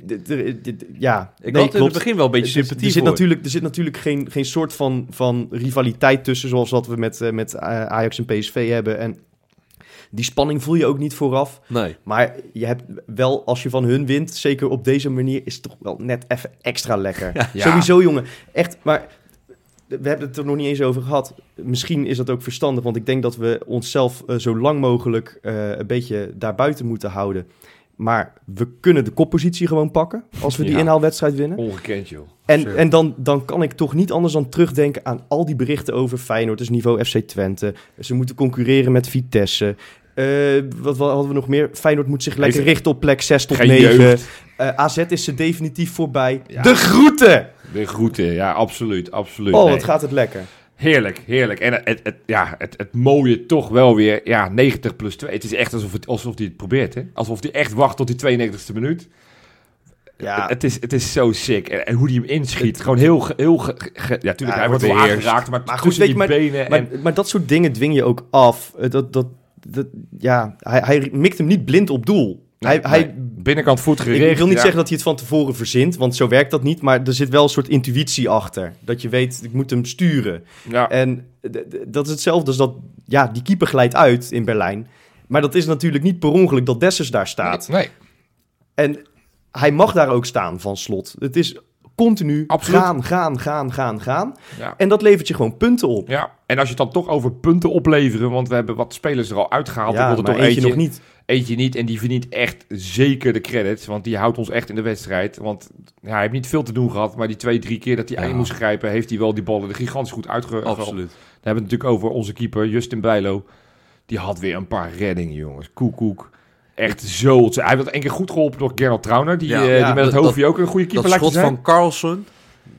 Speaker 2: ja.
Speaker 1: ik
Speaker 2: nee,
Speaker 1: had in het begin wel een beetje sympathie
Speaker 2: er zit
Speaker 1: voor.
Speaker 2: natuurlijk, er zit natuurlijk geen, geen soort van, van rivaliteit tussen zoals wat we met, eh, met eh, Ajax en PSV hebben. En die spanning voel je ook niet vooraf.
Speaker 1: Nee.
Speaker 2: Maar je hebt wel, als je van hun wint, zeker op deze manier, is het toch wel net even extra lekker.
Speaker 3: Ja.
Speaker 2: Sowieso, jongen. Echt, maar we hebben het er nog niet eens over gehad. Misschien is dat ook verstandig, want ik denk dat we onszelf eh, zo lang mogelijk een beetje daarbuiten moeten houden. Maar we kunnen de koppositie gewoon pakken als we die
Speaker 3: Ja.
Speaker 2: inhaalwedstrijd winnen.
Speaker 3: Ongekend, joh.
Speaker 2: En,
Speaker 3: Sure.
Speaker 2: en dan, dan kan ik toch niet anders dan terugdenken aan al die berichten over Feyenoord, dus niveau FC Twente. Ze moeten concurreren met Vitesse. Eh, wat, wat hadden we nog meer? Feyenoord moet zich lekker richten op plek 6 tot
Speaker 3: Geen
Speaker 2: 9.
Speaker 3: jeugd.
Speaker 2: Eh, AZ is ze definitief voorbij.
Speaker 3: Ja.
Speaker 2: De groeten!
Speaker 3: De groeten, ja, absoluut, absoluut.
Speaker 2: Oh,
Speaker 3: Nee.
Speaker 2: wat gaat het lekker.
Speaker 3: Heerlijk, heerlijk. En het, het, ja, het, het mooie toch wel weer, ja, 90 plus 2. Het is echt alsof, het, alsof hij het probeert, hè? Alsof hij echt wacht tot die 92e minuut.
Speaker 2: Ja,
Speaker 3: Het, is, het is zo sick. En, en hoe hij hem inschiet. Gewoon heel, heel ge- ge- ja, tuurlijk,
Speaker 2: Ja,
Speaker 3: hij wordt wel aangeraakt, maar,
Speaker 2: Maar goed, weet
Speaker 3: die
Speaker 2: je,
Speaker 3: benen
Speaker 2: maar,
Speaker 3: en...
Speaker 2: maar dat soort dingen dwing je ook af. Dat, dat, dat, ja, hij, hij mikt hem niet blind op doel. Hij,
Speaker 3: Nee,
Speaker 2: hij,
Speaker 3: binnenkant voet
Speaker 2: Ik,
Speaker 3: gericht.
Speaker 2: ik wil niet
Speaker 3: ja.
Speaker 2: zeggen dat hij het van tevoren verzint, want zo werkt dat niet. Maar er zit wel een soort intuïtie achter. Dat je weet, ik moet hem sturen.
Speaker 3: Ja,
Speaker 2: En dat is hetzelfde als dat, ja, die keeper glijdt uit in Berlijn. Maar dat is natuurlijk niet per ongeluk dat Dessers daar staat.
Speaker 3: nee.
Speaker 2: En hij mag daar ook staan van slot. Het is continu
Speaker 3: Absoluut.
Speaker 2: gaan, gaan, gaan, gaan, gaan.
Speaker 3: Ja.
Speaker 2: En dat levert je gewoon punten op.
Speaker 3: ja, en als je het dan toch over punten opleveren, want we hebben wat spelers er al uitgehaald.
Speaker 2: Ja, maar
Speaker 3: toch
Speaker 2: eentje,
Speaker 3: eentje,
Speaker 2: nog niet.
Speaker 3: Eentje niet. En die verdient echt zeker de credits, want die houdt ons echt in de wedstrijd. Want ja, hij heeft niet veel te doen gehad, maar die twee, drie keer dat hij
Speaker 1: Ja.
Speaker 3: één moest grijpen, heeft hij wel die ballen er gigantisch goed uitge...
Speaker 1: Absoluut.
Speaker 3: Dan hebben we het natuurlijk over onze keeper, Justin Bijlo. Die had weer een paar reddingen, jongens. Koek, koek. Echt zo. Hij werd één keer goed geholpen door Gerald Trauner, die,
Speaker 1: Ja,
Speaker 3: eh,
Speaker 2: ja,
Speaker 3: die met het
Speaker 1: dat-
Speaker 3: hoofdje ook een goede keeper
Speaker 1: Dat
Speaker 3: lijkt te
Speaker 1: schot
Speaker 3: zijn.
Speaker 1: van Carlson.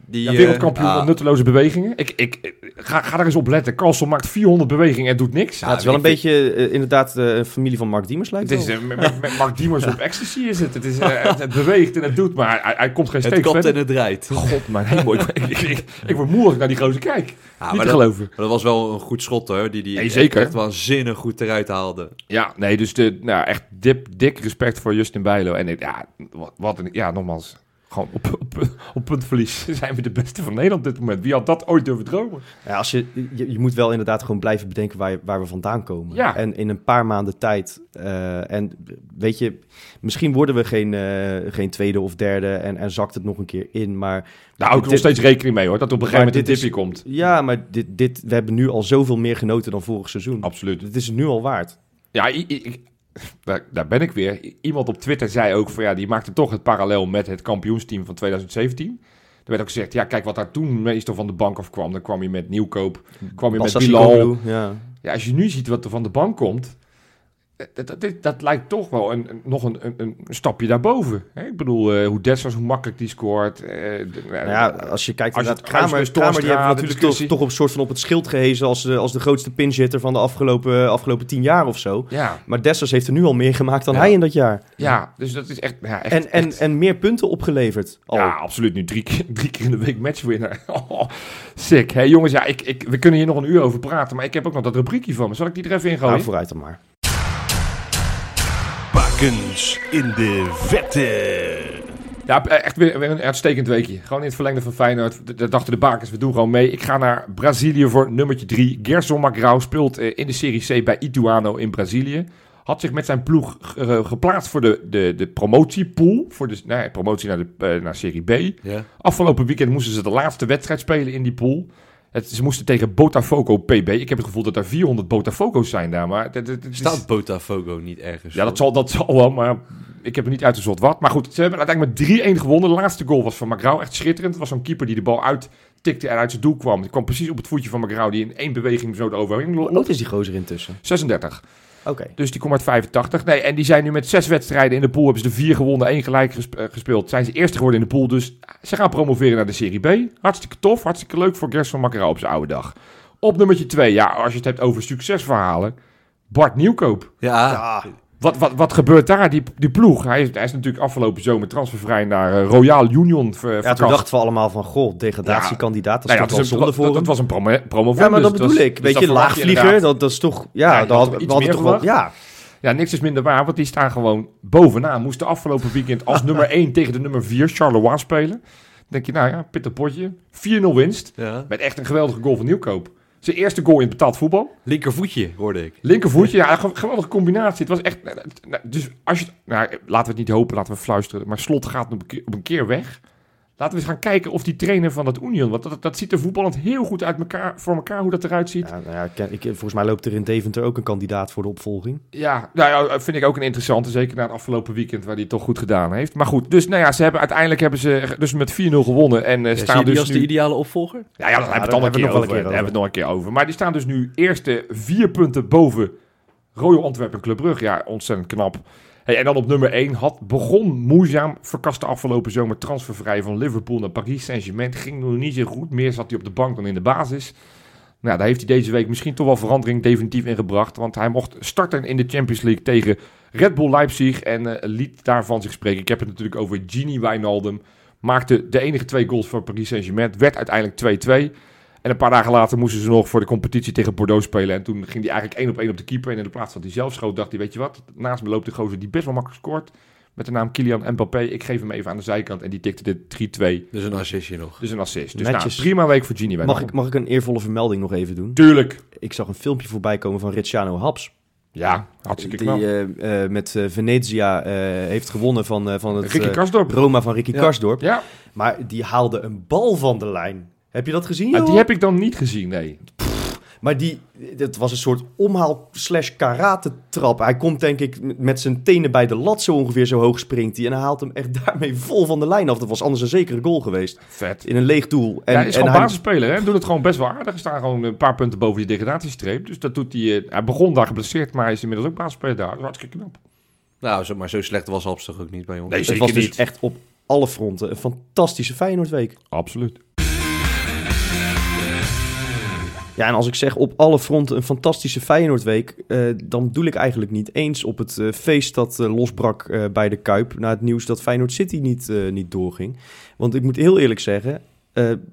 Speaker 1: Die,
Speaker 3: Ja,
Speaker 1: eh,
Speaker 3: wereldkampioen met nutteloze bewegingen. Ik, ik, ik- ga, ga er eens op letten. Carlson maakt 400 bewegingen en doet niks.
Speaker 2: Ja, het is wel een
Speaker 1: vind-
Speaker 2: beetje eh, inderdaad eh, een familie van Mark Diemers lijkt
Speaker 3: Het is eh, met, Mark Diemers op ecstasy is het. Het, is, eh, het, het beweegt en het doet, maar hij, hij komt geen
Speaker 1: Het
Speaker 3: steek
Speaker 1: kapt en
Speaker 3: verder.
Speaker 1: het draait.
Speaker 3: God, mijn hemel. Ik, ik, ik, ik word moe als ik naar die gozer kijk.
Speaker 1: Ja,
Speaker 3: Niet
Speaker 1: maar
Speaker 3: te
Speaker 1: dat,
Speaker 3: geloven.
Speaker 1: maar dat was wel een goed schot hoor. Die, die
Speaker 3: Nee, zeker.
Speaker 1: echt waanzinnig goed eruit haalde.
Speaker 3: Ja, nee, dus de, nou, echt dip, dik respect voor Justin Bijlo. En ja, wat, wat een, ja, nogmaals. Gewoon op, op, op puntverlies zijn we de beste van Nederland op dit moment. Wie had dat ooit durven dromen?
Speaker 2: Ja, als je, je, je moet wel inderdaad gewoon blijven bedenken waar, je- waar we vandaan komen.
Speaker 3: Ja.
Speaker 2: En in een paar maanden tijd. eh, en weet je, misschien worden we geen, eh, geen tweede of derde en, en zakt het nog een keer in. Maar
Speaker 3: Daar hou ik nog steeds rekening mee hoor, dat op een gegeven moment een
Speaker 2: dit is-
Speaker 3: tipje komt.
Speaker 2: ja, maar dit, dit, we hebben nu al zoveel meer genoten dan vorig seizoen.
Speaker 3: Absoluut.
Speaker 2: Het is nu al waard.
Speaker 3: Ja, i- i- ik- daar, daar ben ik weer. Iemand op Twitter zei ook van ja, die maakte toch het parallel met het kampioensteam van 2017. Er werd ook gezegd, ja, kijk wat daar toen meestal van de bank af kwam. Dan kwam je met Nieuwkoop, kwam je met Bilal.
Speaker 2: Ja.
Speaker 3: Ja, als je nu ziet wat er van de bank komt, dat, dat, lijkt toch wel een, een- nog een, een, een stapje daarboven. Hè? Ik bedoel, eh, hoe Dessers, hoe makkelijk die scoort. eh, de-
Speaker 2: Nou ja, als je kijkt naar Kramer, Kramer die hebben natuurlijk toch, op een soort van op het schild gehezen als de, als de grootste pinchitter van de afgelopen, afgelopen tien jaar of zo.
Speaker 3: ja,
Speaker 2: Maar Dessers heeft er nu al meer gemaakt dan
Speaker 3: Ja.
Speaker 2: hij in dat jaar.
Speaker 3: ja, dus dat is echt... Ja, echt,
Speaker 2: En, en,
Speaker 3: echt-
Speaker 2: en meer punten opgeleverd al.
Speaker 3: Ja, absoluut. Nu drie keer, drie keer in de week matchwinner. Oh, sick. Hé jongens, ja, ik, ik, we kunnen hier nog een uur over praten, maar ik heb ook nog dat rubriekje van me. Zal ik die er even in gooien?
Speaker 2: Vooruit dan maar.
Speaker 4: Bakens in de vette.
Speaker 3: Ja, echt weer, weer een uitstekend weekje. Gewoon in het verlengde van Feyenoord. Dat dachten de bakers, we doen gewoon mee. Ik ga naar Brazilië voor nummertje 3. Gerson Magrao speelt eh, in de Serie C bij Ituano in Brazilië. Had zich met zijn ploeg eh, geplaatst voor de, de, de promotiepool. Voor de nee, promotie naar, de, eh, naar Serie B.
Speaker 1: Ja.
Speaker 3: Afgelopen weekend moesten ze de laatste wedstrijd spelen in die pool. Het, ze moesten tegen Botafogo PB. Ik heb het gevoel dat er 400 Botafogo's zijn daar. Maar het, het- het is-
Speaker 1: Staat Botafogo niet ergens?
Speaker 3: ja, dat zal, dat zal wel, maar ik heb er niet uitgezocht wat. Maar goed, ze hebben uiteindelijk met 3-1 gewonnen. De laatste goal was van Magrao. Echt schitterend. Het was zo'n keeper die de bal uittikte en uit zijn doel kwam. Die kwam precies op het voetje van Magrao, die in één beweging zo eroverheen
Speaker 2: Hoe
Speaker 3: loopt.
Speaker 2: oud is die gozer intussen?
Speaker 3: 36.
Speaker 2: Oké.
Speaker 3: Dus die komt uit 85. Nee, en die zijn nu met zes wedstrijden in de pool. Hebben ze de vier gewonnen, één gelijk eh, gespeeld. Zijn ze eerste geworden in de pool. Dus ze gaan promoveren naar de Serie B. Hartstikke tof. Hartstikke leuk voor Gerson Magrao op zijn oude dag. Op nummertje 2, ja, als je het hebt over succesverhalen. Bart Nieuwkoop.
Speaker 1: Ja,
Speaker 2: Ja,
Speaker 3: Wat, wat, wat gebeurt daar, die, die ploeg? Hij is, hij is natuurlijk afgelopen zomer transfervrij naar eh, Royal Union ver,
Speaker 2: ja, toen dachten we allemaal van, goh, degradatiekandidaat, dat is
Speaker 3: Nou ja,
Speaker 2: toch
Speaker 3: het
Speaker 2: wel
Speaker 3: is
Speaker 2: zonde
Speaker 3: een,
Speaker 2: voor
Speaker 3: dat, was een promo promovendus.
Speaker 2: Ja, maar dat
Speaker 3: Dus
Speaker 2: bedoel ik. Weet je, laagvlieger, dat, dat is toch...
Speaker 3: Ja,
Speaker 2: dat
Speaker 3: had
Speaker 2: we hadden toch wel... Ja,
Speaker 3: Ja, niks is minder waar, want die staan gewoon bovenaan. Moesten afgelopen weekend als nummer 1 tegen de nummer 4 Charleroi spelen. Dan denk je, nou ja, pittig potje. 4-0 winst.
Speaker 1: ja.
Speaker 3: Met echt een geweldige goal van Nieuwkoop. Zijn eerste goal in betaald voetbal.
Speaker 1: Linkervoetje, hoorde ik.
Speaker 3: Linkervoetje, ja, ge- geweldige combinatie. Het was echt... nou, Dus als je... Nou, laten we het niet hopen, laten we fluisteren. Maar Slot gaat op een keer weg. Laten we eens gaan kijken of die trainer van dat Union... Want dat, dat ziet er voetballend heel goed uit elkaar, voor elkaar, hoe dat eruit ziet.
Speaker 2: ja, nou ja, ik volgens mij loopt er in Deventer ook een kandidaat voor de opvolging.
Speaker 3: Ja, nou ja, vind ik ook een interessante. Zeker na het afgelopen weekend, waar hij het toch goed gedaan heeft. Maar goed, dus nou ja, ze hebben uiteindelijk hebben ze dus met 4-0 gewonnen. En eh,
Speaker 1: Ja, zie
Speaker 3: staan
Speaker 1: je die
Speaker 3: dus
Speaker 1: als
Speaker 3: nu...
Speaker 1: de ideale opvolger?
Speaker 3: Ja, ja, daar hebben we het
Speaker 2: hebben nog wel
Speaker 3: over.
Speaker 2: een keer
Speaker 3: Daar hebben we het nog een keer over. Maar die staan dus nu eerste vier punten boven Royal Antwerpen Club Brugge. Ja, ontzettend knap. En dan op nummer 1 had begon moeizaam, verkaste afgelopen zomer transfervrij van Liverpool naar Paris Saint-Germain. Ging nog niet zo goed. Meer zat hij op de bank dan in de basis. Nou, daar heeft hij deze week misschien toch wel verandering definitief in gebracht. Want hij mocht starten in de Champions League tegen Red Bull Leipzig. En eh, liet daarvan zich spreken. Ik heb het natuurlijk over Gini Wijnaldum. Maakte de enige twee goals voor Paris Saint-Germain. Werd uiteindelijk 2-2. En een paar dagen later moesten ze nog voor de competitie tegen Bordeaux spelen. En toen ging hij eigenlijk één op één op de keeper. En in de plaats dat hij zelf schoot, dacht hij, weet je wat? Naast me loopt de gozer die best wel makkelijk scoort. Met de naam Kylian Mbappé. Ik geef hem even aan de zijkant. En die tikte de 3-2.
Speaker 1: Dus een assistje nog.
Speaker 3: Dus een assist. Dus nou, prima week voor Gini
Speaker 2: Mag ik, mag ik een eervolle vermelding nog even doen?
Speaker 3: Tuurlijk.
Speaker 2: Ik zag een filmpje voorbij komen van Ricciano Haps.
Speaker 3: Ja, hartstikke
Speaker 2: Die
Speaker 3: knap.
Speaker 2: eh, eh, met eh, Venezia eh, heeft gewonnen van, eh, van het. Roma van Ricky
Speaker 1: Ja.
Speaker 2: Karsdorp.
Speaker 3: Ja,
Speaker 2: Maar die haalde een bal van de lijn. Heb je dat gezien,
Speaker 3: Ah, die heb ik dan niet gezien, nee.
Speaker 2: Maar die, dat was een soort omhaal slash karate trap. Hij komt denk ik met zijn tenen bij de lat zo ongeveer zo hoog springt hij. En hij haalt hem echt daarmee vol van de lijn af. Dat was anders een zekere goal geweest.
Speaker 3: Vet.
Speaker 2: In een leeg doel. En,
Speaker 3: ja, hij is
Speaker 2: en
Speaker 3: gewoon
Speaker 2: hij-
Speaker 3: basisspeler, hè. Doet het gewoon best wel aardig. Er staan gewoon een paar punten boven die degradatiestreep. Dus dat doet hij... eh, hij begon daar geblesseerd, maar hij is inmiddels ook basisspeler daar. Dat is hartstikke knap.
Speaker 1: Nou, zo, maar zo slecht was Haps toch ook niet bij ons?
Speaker 3: Nee,
Speaker 2: het was dus
Speaker 3: niet.
Speaker 2: echt op alle fronten een fantastische Feyenoordweek.
Speaker 3: Absoluut.
Speaker 2: Ja, en als ik zeg op alle fronten een fantastische Feyenoordweek, eh, dan bedoel ik eigenlijk niet eens op het eh, feest dat eh, losbrak bij de Kuip na het nieuws dat Feyenoord City niet, niet doorging. Want ik moet heel eerlijk zeggen,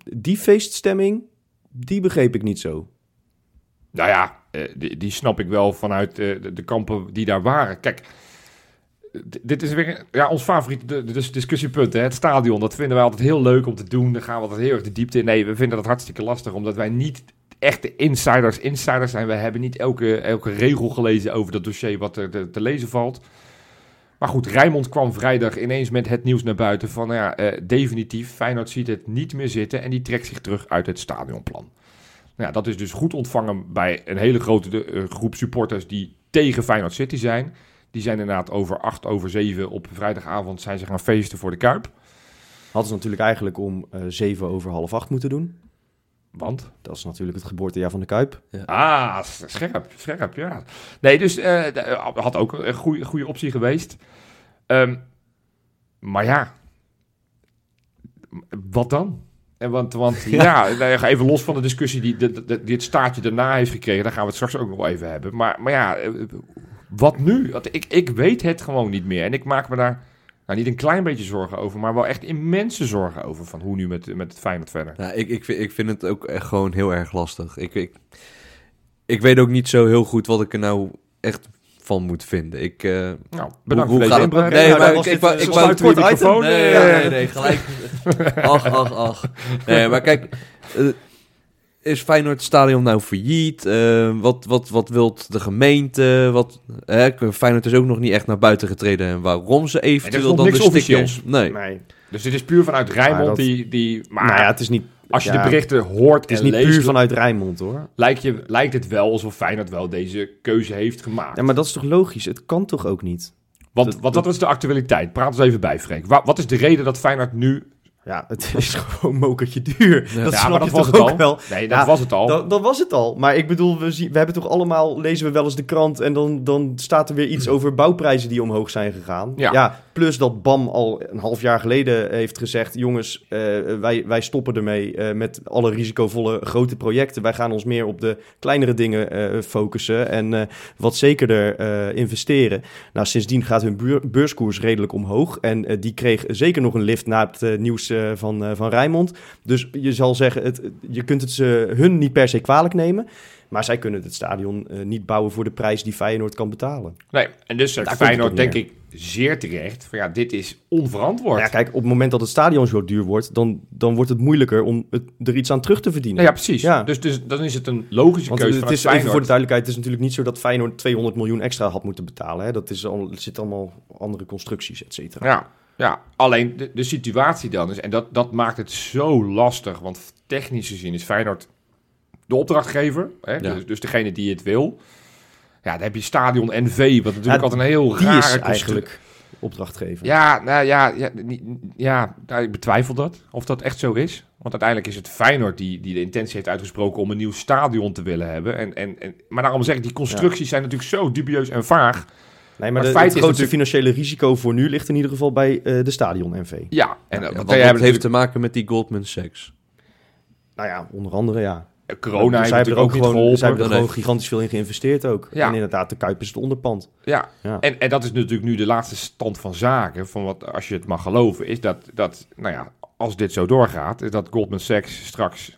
Speaker 2: die feeststemming, die begreep ik niet zo.
Speaker 3: Nou ja, die, die snap ik wel vanuit de, kampen die daar waren. Kijk, dit is weer ja, ons favoriete dus discussiepunt, hè? het stadion. Dat vinden wij altijd heel leuk om te doen. Daar gaan we altijd heel erg de diepte in. Nee, we vinden dat hartstikke lastig, omdat wij niet echt de insiders insiders zijn. We hebben niet elke, elke regel gelezen over dat dossier wat er te, te lezen valt. Maar goed, Rijmond kwam vrijdag ineens met het nieuws naar buiten van, nou ja, eh, definitief, Feyenoord ziet het niet meer zitten en die trekt zich terug uit het stadionplan. Nou ja, dat is dus goed ontvangen bij een hele grote eh, groep supporters die tegen Feyenoord City zijn. Die zijn inderdaad over acht, over zeven op vrijdagavond zijn ze gaan feesten voor de Kuip.
Speaker 2: Hadden ze natuurlijk eigenlijk om eh, zeven over half acht moeten doen.
Speaker 3: Want?
Speaker 2: Dat is natuurlijk het geboortejaar van de Kuip.
Speaker 3: Ah, scherp, scherp, ja. Nee, dus eh, eh, had ook een goede, goede optie geweest. Ehm, maar ja, wat dan? En want, want ja, nou ja, even los van de discussie die, die, die dit staartje daarna heeft gekregen, daar gaan we het straks ook nog wel even hebben. Maar, maar ja, eh, wat nu? Want ik, ik weet het gewoon niet meer. En ik maak me daar nou, niet een klein beetje zorgen over, maar wel echt immense zorgen over van hoe nu met, met het Feyenoord verder.
Speaker 1: Ja, ik, ik, vind, ik vind het ook echt gewoon heel erg lastig. Ik, ik, ik weet ook niet zo heel goed wat ik er nou echt van moet vinden. Ik, eh,
Speaker 3: Nou, bedankt
Speaker 1: hoe gaat het? Nee, maar ik, ik,
Speaker 2: eh,
Speaker 1: ik
Speaker 2: zo'n
Speaker 1: wou het
Speaker 3: microfoon.
Speaker 1: Nee, nee, nee, gelijk. Ach, ach, ach. Nee, maar kijk, eh, is Feyenoord het stadion nou failliet? Eh, wat, wat, wat wilt de gemeente? Wat, hè, Feyenoord is ook nog niet echt naar buiten getreden. En waarom ze eventueel dan de stikjes... Nee.
Speaker 2: Nee.
Speaker 3: Dus dit is puur vanuit Rijnmond
Speaker 2: Maar dat-
Speaker 3: die, die... Maar
Speaker 2: nou ja, het is niet,
Speaker 3: als je
Speaker 2: ja,
Speaker 3: de berichten hoort
Speaker 2: het is niet
Speaker 3: leest...
Speaker 2: puur vanuit Rijnmond hoor.
Speaker 3: lijkt, je, lijkt het wel alsof Feyenoord wel deze keuze heeft gemaakt.
Speaker 2: Ja, maar dat is toch logisch? Het kan toch ook niet?
Speaker 3: want,
Speaker 2: dat-
Speaker 3: want dat is de actualiteit. Praat eens even bij, Frank. Wa- wat is de reden dat Feyenoord nu...
Speaker 2: Ja, het is gewoon mokertje duur.
Speaker 1: Ja.
Speaker 2: Dat
Speaker 3: ja, maar dat
Speaker 2: je
Speaker 3: was
Speaker 2: toch
Speaker 3: het
Speaker 2: ook
Speaker 3: al.
Speaker 2: wel.
Speaker 3: Nee, dat
Speaker 2: Ja,
Speaker 3: was het al.
Speaker 2: Dat, dat was het al. Maar ik bedoel, we, zien, we hebben toch allemaal, lezen we wel eens de krant en dan, dan staat er weer iets over bouwprijzen die omhoog zijn gegaan.
Speaker 3: Ja.
Speaker 2: Plus dat BAM al een half jaar geleden heeft gezegd, jongens, eh, wij, wij stoppen ermee eh, met alle risicovolle grote projecten. Wij gaan ons meer op de kleinere dingen eh, focussen en eh, wat zekerder eh, investeren. Nou, sindsdien gaat hun beurskoers redelijk omhoog en eh, die kreeg zeker nog een lift na het eh, nieuws eh, van, eh, van Rijnmond. Dus je zal zeggen, het, je kunt het ze hun niet per se kwalijk nemen. Maar zij kunnen het stadion eh, niet bouwen voor de prijs die Feyenoord kan betalen.
Speaker 3: Nee, en dus zegt
Speaker 2: het
Speaker 3: Feyenoord denk ik zeer terecht... Van ja, dit is onverantwoord.
Speaker 2: Nou ja, kijk, op het moment dat het stadion zo duur wordt, dan, dan wordt het moeilijker om het, er iets aan terug te verdienen.
Speaker 3: Nou ja, precies.
Speaker 2: Ja.
Speaker 3: Dus, dus dan is het een logische
Speaker 2: Want
Speaker 3: keuze
Speaker 2: het is, even voor
Speaker 3: Feyenoord.
Speaker 2: de duidelijkheid, het is natuurlijk niet zo dat Feyenoord 200 miljoen extra had moeten betalen. Hè? Dat is al, zitten allemaal andere constructies, et cetera.
Speaker 3: Ja, ja. alleen de, de situatie dan is, en dat, dat maakt het zo lastig, want technisch gezien is Feyenoord de opdrachtgever, hè,
Speaker 1: Ja.
Speaker 3: dus, dus degene die het wil. Ja, dan heb je Stadion NV, wat natuurlijk
Speaker 2: Ja,
Speaker 3: altijd een heel
Speaker 2: Die
Speaker 3: rare
Speaker 2: is eigenlijk opdrachtgever.
Speaker 3: Ja, nou ja, ja, niet- ja nou, ik betwijfel dat, of dat echt zo is. Want uiteindelijk is het Feyenoord die, die de intentie heeft uitgesproken om een nieuw stadion te willen hebben. En, en, en, maar daarom zeg ik, die constructies zijn natuurlijk zo dubieus en vaag.
Speaker 2: Nee,
Speaker 3: Maar
Speaker 2: maar
Speaker 3: het
Speaker 2: de,
Speaker 3: feit
Speaker 2: het
Speaker 3: is
Speaker 2: grootste
Speaker 3: natuurlijk-
Speaker 2: financiële risico voor nu ligt in ieder geval bij eh, de stadion NV.
Speaker 3: Ja, en
Speaker 1: Ja, want
Speaker 3: want jij
Speaker 1: dat
Speaker 3: hebt
Speaker 1: heeft te maken met die Goldman Sachs.
Speaker 2: Nou ja, onder andere ja.
Speaker 3: Corona heeft
Speaker 2: zij hebben
Speaker 3: natuurlijk
Speaker 2: er
Speaker 3: ook niet
Speaker 2: gewoon,
Speaker 3: geholpen.
Speaker 2: zij hebben er gewoon gigantisch veel in geïnvesteerd ook.
Speaker 3: Ja.
Speaker 2: En inderdaad, de Kuip is het onderpand.
Speaker 3: Ja,
Speaker 2: Ja.
Speaker 3: En, en dat is natuurlijk nu de laatste stand van zaken, van wat, als je het mag geloven, is dat, dat nou ja, als dit zo doorgaat, is dat Goldman Sachs straks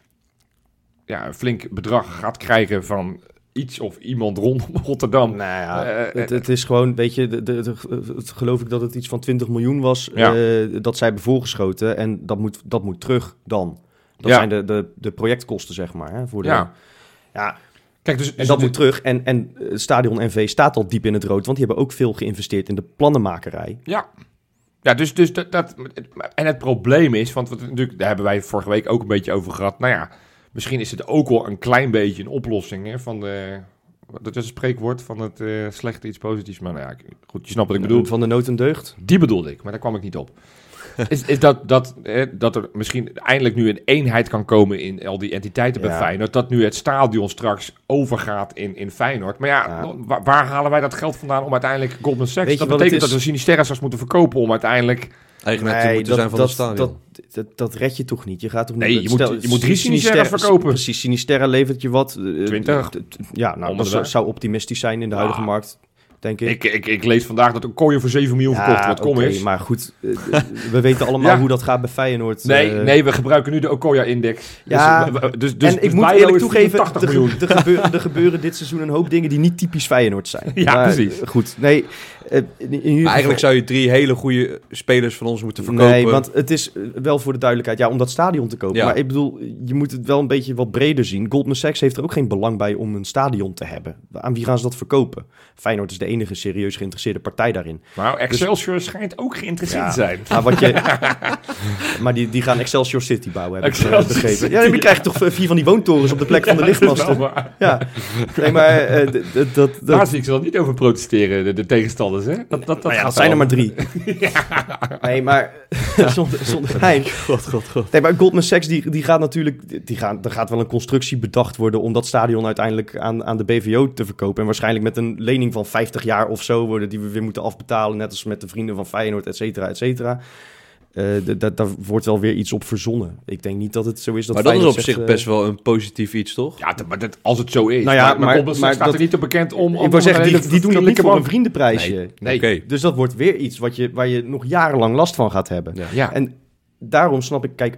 Speaker 3: ja, een flink bedrag gaat krijgen van iets of iemand rondom Rotterdam.
Speaker 2: Nou ja,
Speaker 3: Eh,
Speaker 2: het, het is gewoon, weet je, de, de, de- het, geloof ik dat het iets van 20 miljoen was
Speaker 3: Ja.
Speaker 2: eh, dat zij hebben voorgeschoten. En dat moet, dat moet terug dan. Dat
Speaker 3: Ja.
Speaker 2: zijn de, de, de projectkosten, zeg maar. Hè, voor de,
Speaker 3: Ja.
Speaker 2: ja,
Speaker 3: Kijk, dus,
Speaker 2: en dat moet terug. En, en eh, Stadion NV staat al diep in het rood, want die hebben ook veel geïnvesteerd in de plannenmakerij.
Speaker 3: Ja. Ja, dus, dus dat, dat... En het probleem is, want wat, natuurlijk, daar hebben wij vorige week ook een beetje over gehad. Nou ja, misschien is het ook wel een klein beetje een oplossing hè, van de... Dat is een spreekwoord van het eh, slechte iets positiefs. Maar nou ja, goed, je snapt wat ik bedoel.
Speaker 2: Van de nood en deugd.
Speaker 3: Die bedoelde ik, maar daar kwam ik niet op. Is, is dat, dat, eh, dat er misschien eindelijk nu een eenheid kan komen in al die entiteiten bij
Speaker 2: Ja.
Speaker 3: Feyenoord. Dat nu het stadion straks overgaat in, in Feyenoord. Maar ja,
Speaker 2: Ja.
Speaker 3: Waar, waar halen wij dat geld vandaan om uiteindelijk Goldman Sachs...
Speaker 2: Weet
Speaker 3: dat betekent dat we Sinisterra straks moeten verkopen om uiteindelijk...
Speaker 1: Eigenaar te
Speaker 2: Nee,
Speaker 1: moeten zijn van
Speaker 2: dat,
Speaker 1: het stadion.
Speaker 2: Dat, dat, dat red je toch niet? Je gaat toch
Speaker 3: Nee,
Speaker 2: niet...
Speaker 3: je moet- je moet drie Sinisterra's verkopen.
Speaker 2: Precies, Sinisterra levert je wat. eh,
Speaker 3: 20.
Speaker 2: t- t- Ja, nou, dat zou, optimistisch zijn in de huidige
Speaker 3: Ah.
Speaker 2: markt, denk ik.
Speaker 3: Ik, ik, ik lees vandaag dat een kooier voor 7 miljoen
Speaker 2: Ja,
Speaker 3: verkocht wordt. Kom
Speaker 2: oké,
Speaker 3: eens.
Speaker 2: Maar goed, eh, we weten allemaal
Speaker 3: Ja.
Speaker 2: hoe dat gaat bij Feyenoord.
Speaker 3: Nee,
Speaker 2: eh.
Speaker 3: nee, we gebruiken nu de Okoya-index.
Speaker 2: Ja,
Speaker 3: dus, dus, dus,
Speaker 2: en ik
Speaker 3: dus
Speaker 2: moet eerlijk toegeven,
Speaker 3: 84
Speaker 2: er,
Speaker 3: miljoen.
Speaker 2: er gebeuren, er gebeuren dit seizoen een hoop dingen die niet typisch Feyenoord zijn.
Speaker 3: Ja, precies.
Speaker 2: eh, Goed, nee, eh,
Speaker 1: Maar eigenlijk zou je drie hele goede spelers van ons moeten verkopen.
Speaker 2: Nee, want het is eh, wel voor de duidelijkheid, ja, om dat stadion te kopen.
Speaker 1: Ja.
Speaker 2: Maar ik bedoel, je moet het wel een beetje wat breder zien. Goldman Sachs heeft er ook geen belang bij om een stadion te hebben. Aan wie gaan ze dat verkopen? Feyenoord is de enige serieus geïnteresseerde partij daarin.
Speaker 3: Nou, Excelsior schijnt ook geïnteresseerd
Speaker 2: Ja.
Speaker 3: te zijn.
Speaker 2: Maar, wat je, maar die, die gaan Excelsior City bouwen, heb ik eh,
Speaker 3: Excelsior
Speaker 2: begrepen.
Speaker 3: City.
Speaker 2: Ja, dan krijg je toch vier van die woontorens op de plek van de
Speaker 3: Ja, dat is wel
Speaker 2: lichtmasten.
Speaker 3: waar.
Speaker 2: Ja, nee, maar dat... dat
Speaker 3: Daar zie ik ze dan niet over protesteren, de, de tegenstanders. Hè? Dat, dat, dat,
Speaker 2: ja, dat zijn er maar drie. Nee, maar zonder, zonder geheim.
Speaker 1: God, god, god.
Speaker 2: Nee, maar Goldman Sachs die, die gaat natuurlijk... Die gaan, er gaat wel een constructie bedacht worden... om dat stadion uiteindelijk aan, aan de BVO te verkopen. En waarschijnlijk met een lening van 50 jaar of zo... worden die we weer moeten afbetalen. Net als met de vrienden van Feyenoord, et cetera, et cetera. Eh, daar wordt wel weer iets op verzonnen. Ik denk niet dat het zo is dat
Speaker 1: maar dat is op
Speaker 2: zegt,
Speaker 1: zich
Speaker 2: eh,
Speaker 1: best wel een positief iets, toch?
Speaker 3: Ja, dat- maar dat, als het zo is.
Speaker 2: Nou ja,
Speaker 3: maar, maar, staat
Speaker 2: dat-
Speaker 3: er niet op bekend om...
Speaker 2: Ik wou zeggen, die, die doen het niet voor een vriendenprijsje.
Speaker 3: Nee.
Speaker 1: Oké.
Speaker 2: Dus dat wordt weer iets wat je, waar je nog jarenlang last van gaat hebben.
Speaker 1: Ja.
Speaker 3: Ja,
Speaker 2: En daarom snap ik, kijk,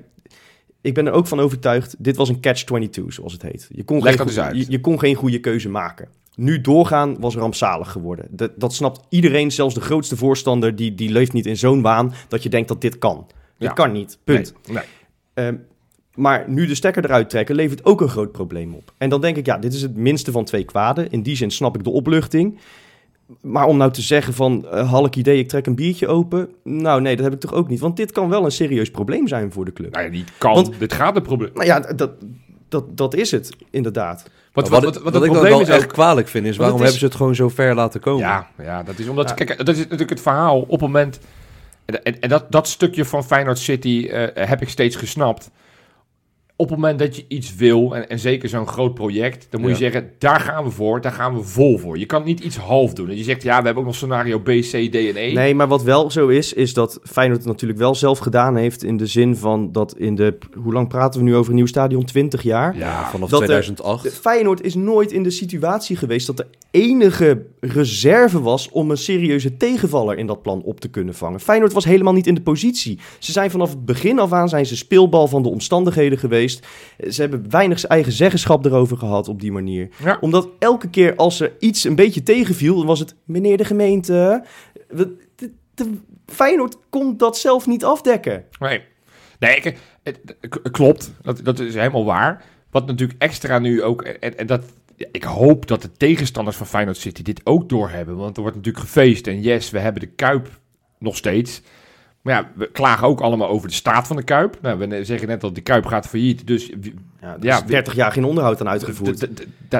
Speaker 2: ik ben er ook van overtuigd, dit was een catch-22, zoals het heet. Je kon,
Speaker 3: Leg
Speaker 2: geen,
Speaker 3: dat eens
Speaker 2: goe-
Speaker 3: uit.
Speaker 2: Je, je kon geen goede keuze maken. Nu doorgaan was rampzalig geworden. Dat, dat snapt iedereen, zelfs de grootste voorstander, die, die leeft niet in zo'n waan dat je denkt dat dit kan. Dit
Speaker 3: Ja.
Speaker 2: kan niet, punt.
Speaker 3: Nee, nee.
Speaker 2: Ehm, maar nu de stekker eruit trekken, levert ook een groot probleem op. En dan denk ik, ja, dit is het minste van twee kwaden. In die zin snap ik de opluchting. Maar om nou te zeggen van, eh halk idee, ik trek een biertje open. Nou nee, dat heb ik toch ook niet. Want dit kan wel een serieus probleem zijn voor de club.
Speaker 3: Nou ja, niet kan.
Speaker 2: Want-
Speaker 3: Dit gaat een probleem.
Speaker 2: Nou ja, dat, dat, dat is het, inderdaad.
Speaker 3: Wat, wat, wat,
Speaker 1: wat,
Speaker 3: wat
Speaker 1: wat
Speaker 3: het
Speaker 1: ik dan
Speaker 3: probleem
Speaker 1: wel
Speaker 3: is
Speaker 1: echt
Speaker 3: ook...
Speaker 1: kwalijk vind, is waarom
Speaker 2: is-
Speaker 1: hebben ze het gewoon zo ver laten komen?
Speaker 3: Ja, ja, dat is omdat...
Speaker 2: Ja.
Speaker 3: Kijk, dat is natuurlijk het verhaal op het moment... En, en, en dat, dat stukje van Feyenoord City eh, heb ik steeds gesnapt. Op het moment dat je iets wil, en, en zeker zo'n groot project... dan moet je zeggen, daar gaan we voor, daar gaan we vol voor. Je kan niet iets half doen. En je zegt, ja, we hebben ook nog scenario B, C, D en E.
Speaker 2: Nee, maar wat wel zo is, is dat Feyenoord het natuurlijk wel zelf gedaan heeft... in de zin van dat in de... Hoe lang praten we nu over een nieuw stadion? 20 jaar?
Speaker 3: Ja,
Speaker 1: Vanaf
Speaker 2: dat er-
Speaker 1: 2008.
Speaker 2: Feyenoord is nooit in de situatie geweest dat er enige reserve was om een serieuze tegenvaller in dat plan op te kunnen vangen. Feyenoord was helemaal niet in de positie. Ze zijn vanaf het begin af aan zijn ze speelbal van de omstandigheden geweest. Ze hebben weinig eigen zeggenschap erover gehad op die manier.
Speaker 3: Ja.
Speaker 2: Omdat elke keer als er iets een beetje tegenviel, dan was het meneer de gemeente. we- de- de- Feyenoord kon dat zelf niet afdekken.
Speaker 3: Nee, nee ik, het, klopt. Dat, dat is helemaal waar. Wat natuurlijk extra nu ook... En, en dat, ik hoop dat de tegenstanders van Feyenoord City dit ook doorhebben. Want er wordt natuurlijk gefeest. En yes, we hebben de Kuip nog steeds. Maar ja, we klagen ook allemaal over de staat van de Kuip. Nou, we zeggen net dat de Kuip gaat failliet. Dus
Speaker 2: Ja,
Speaker 3: Ja,
Speaker 2: is 30 jaar geen onderhoud aan uitgevoerd.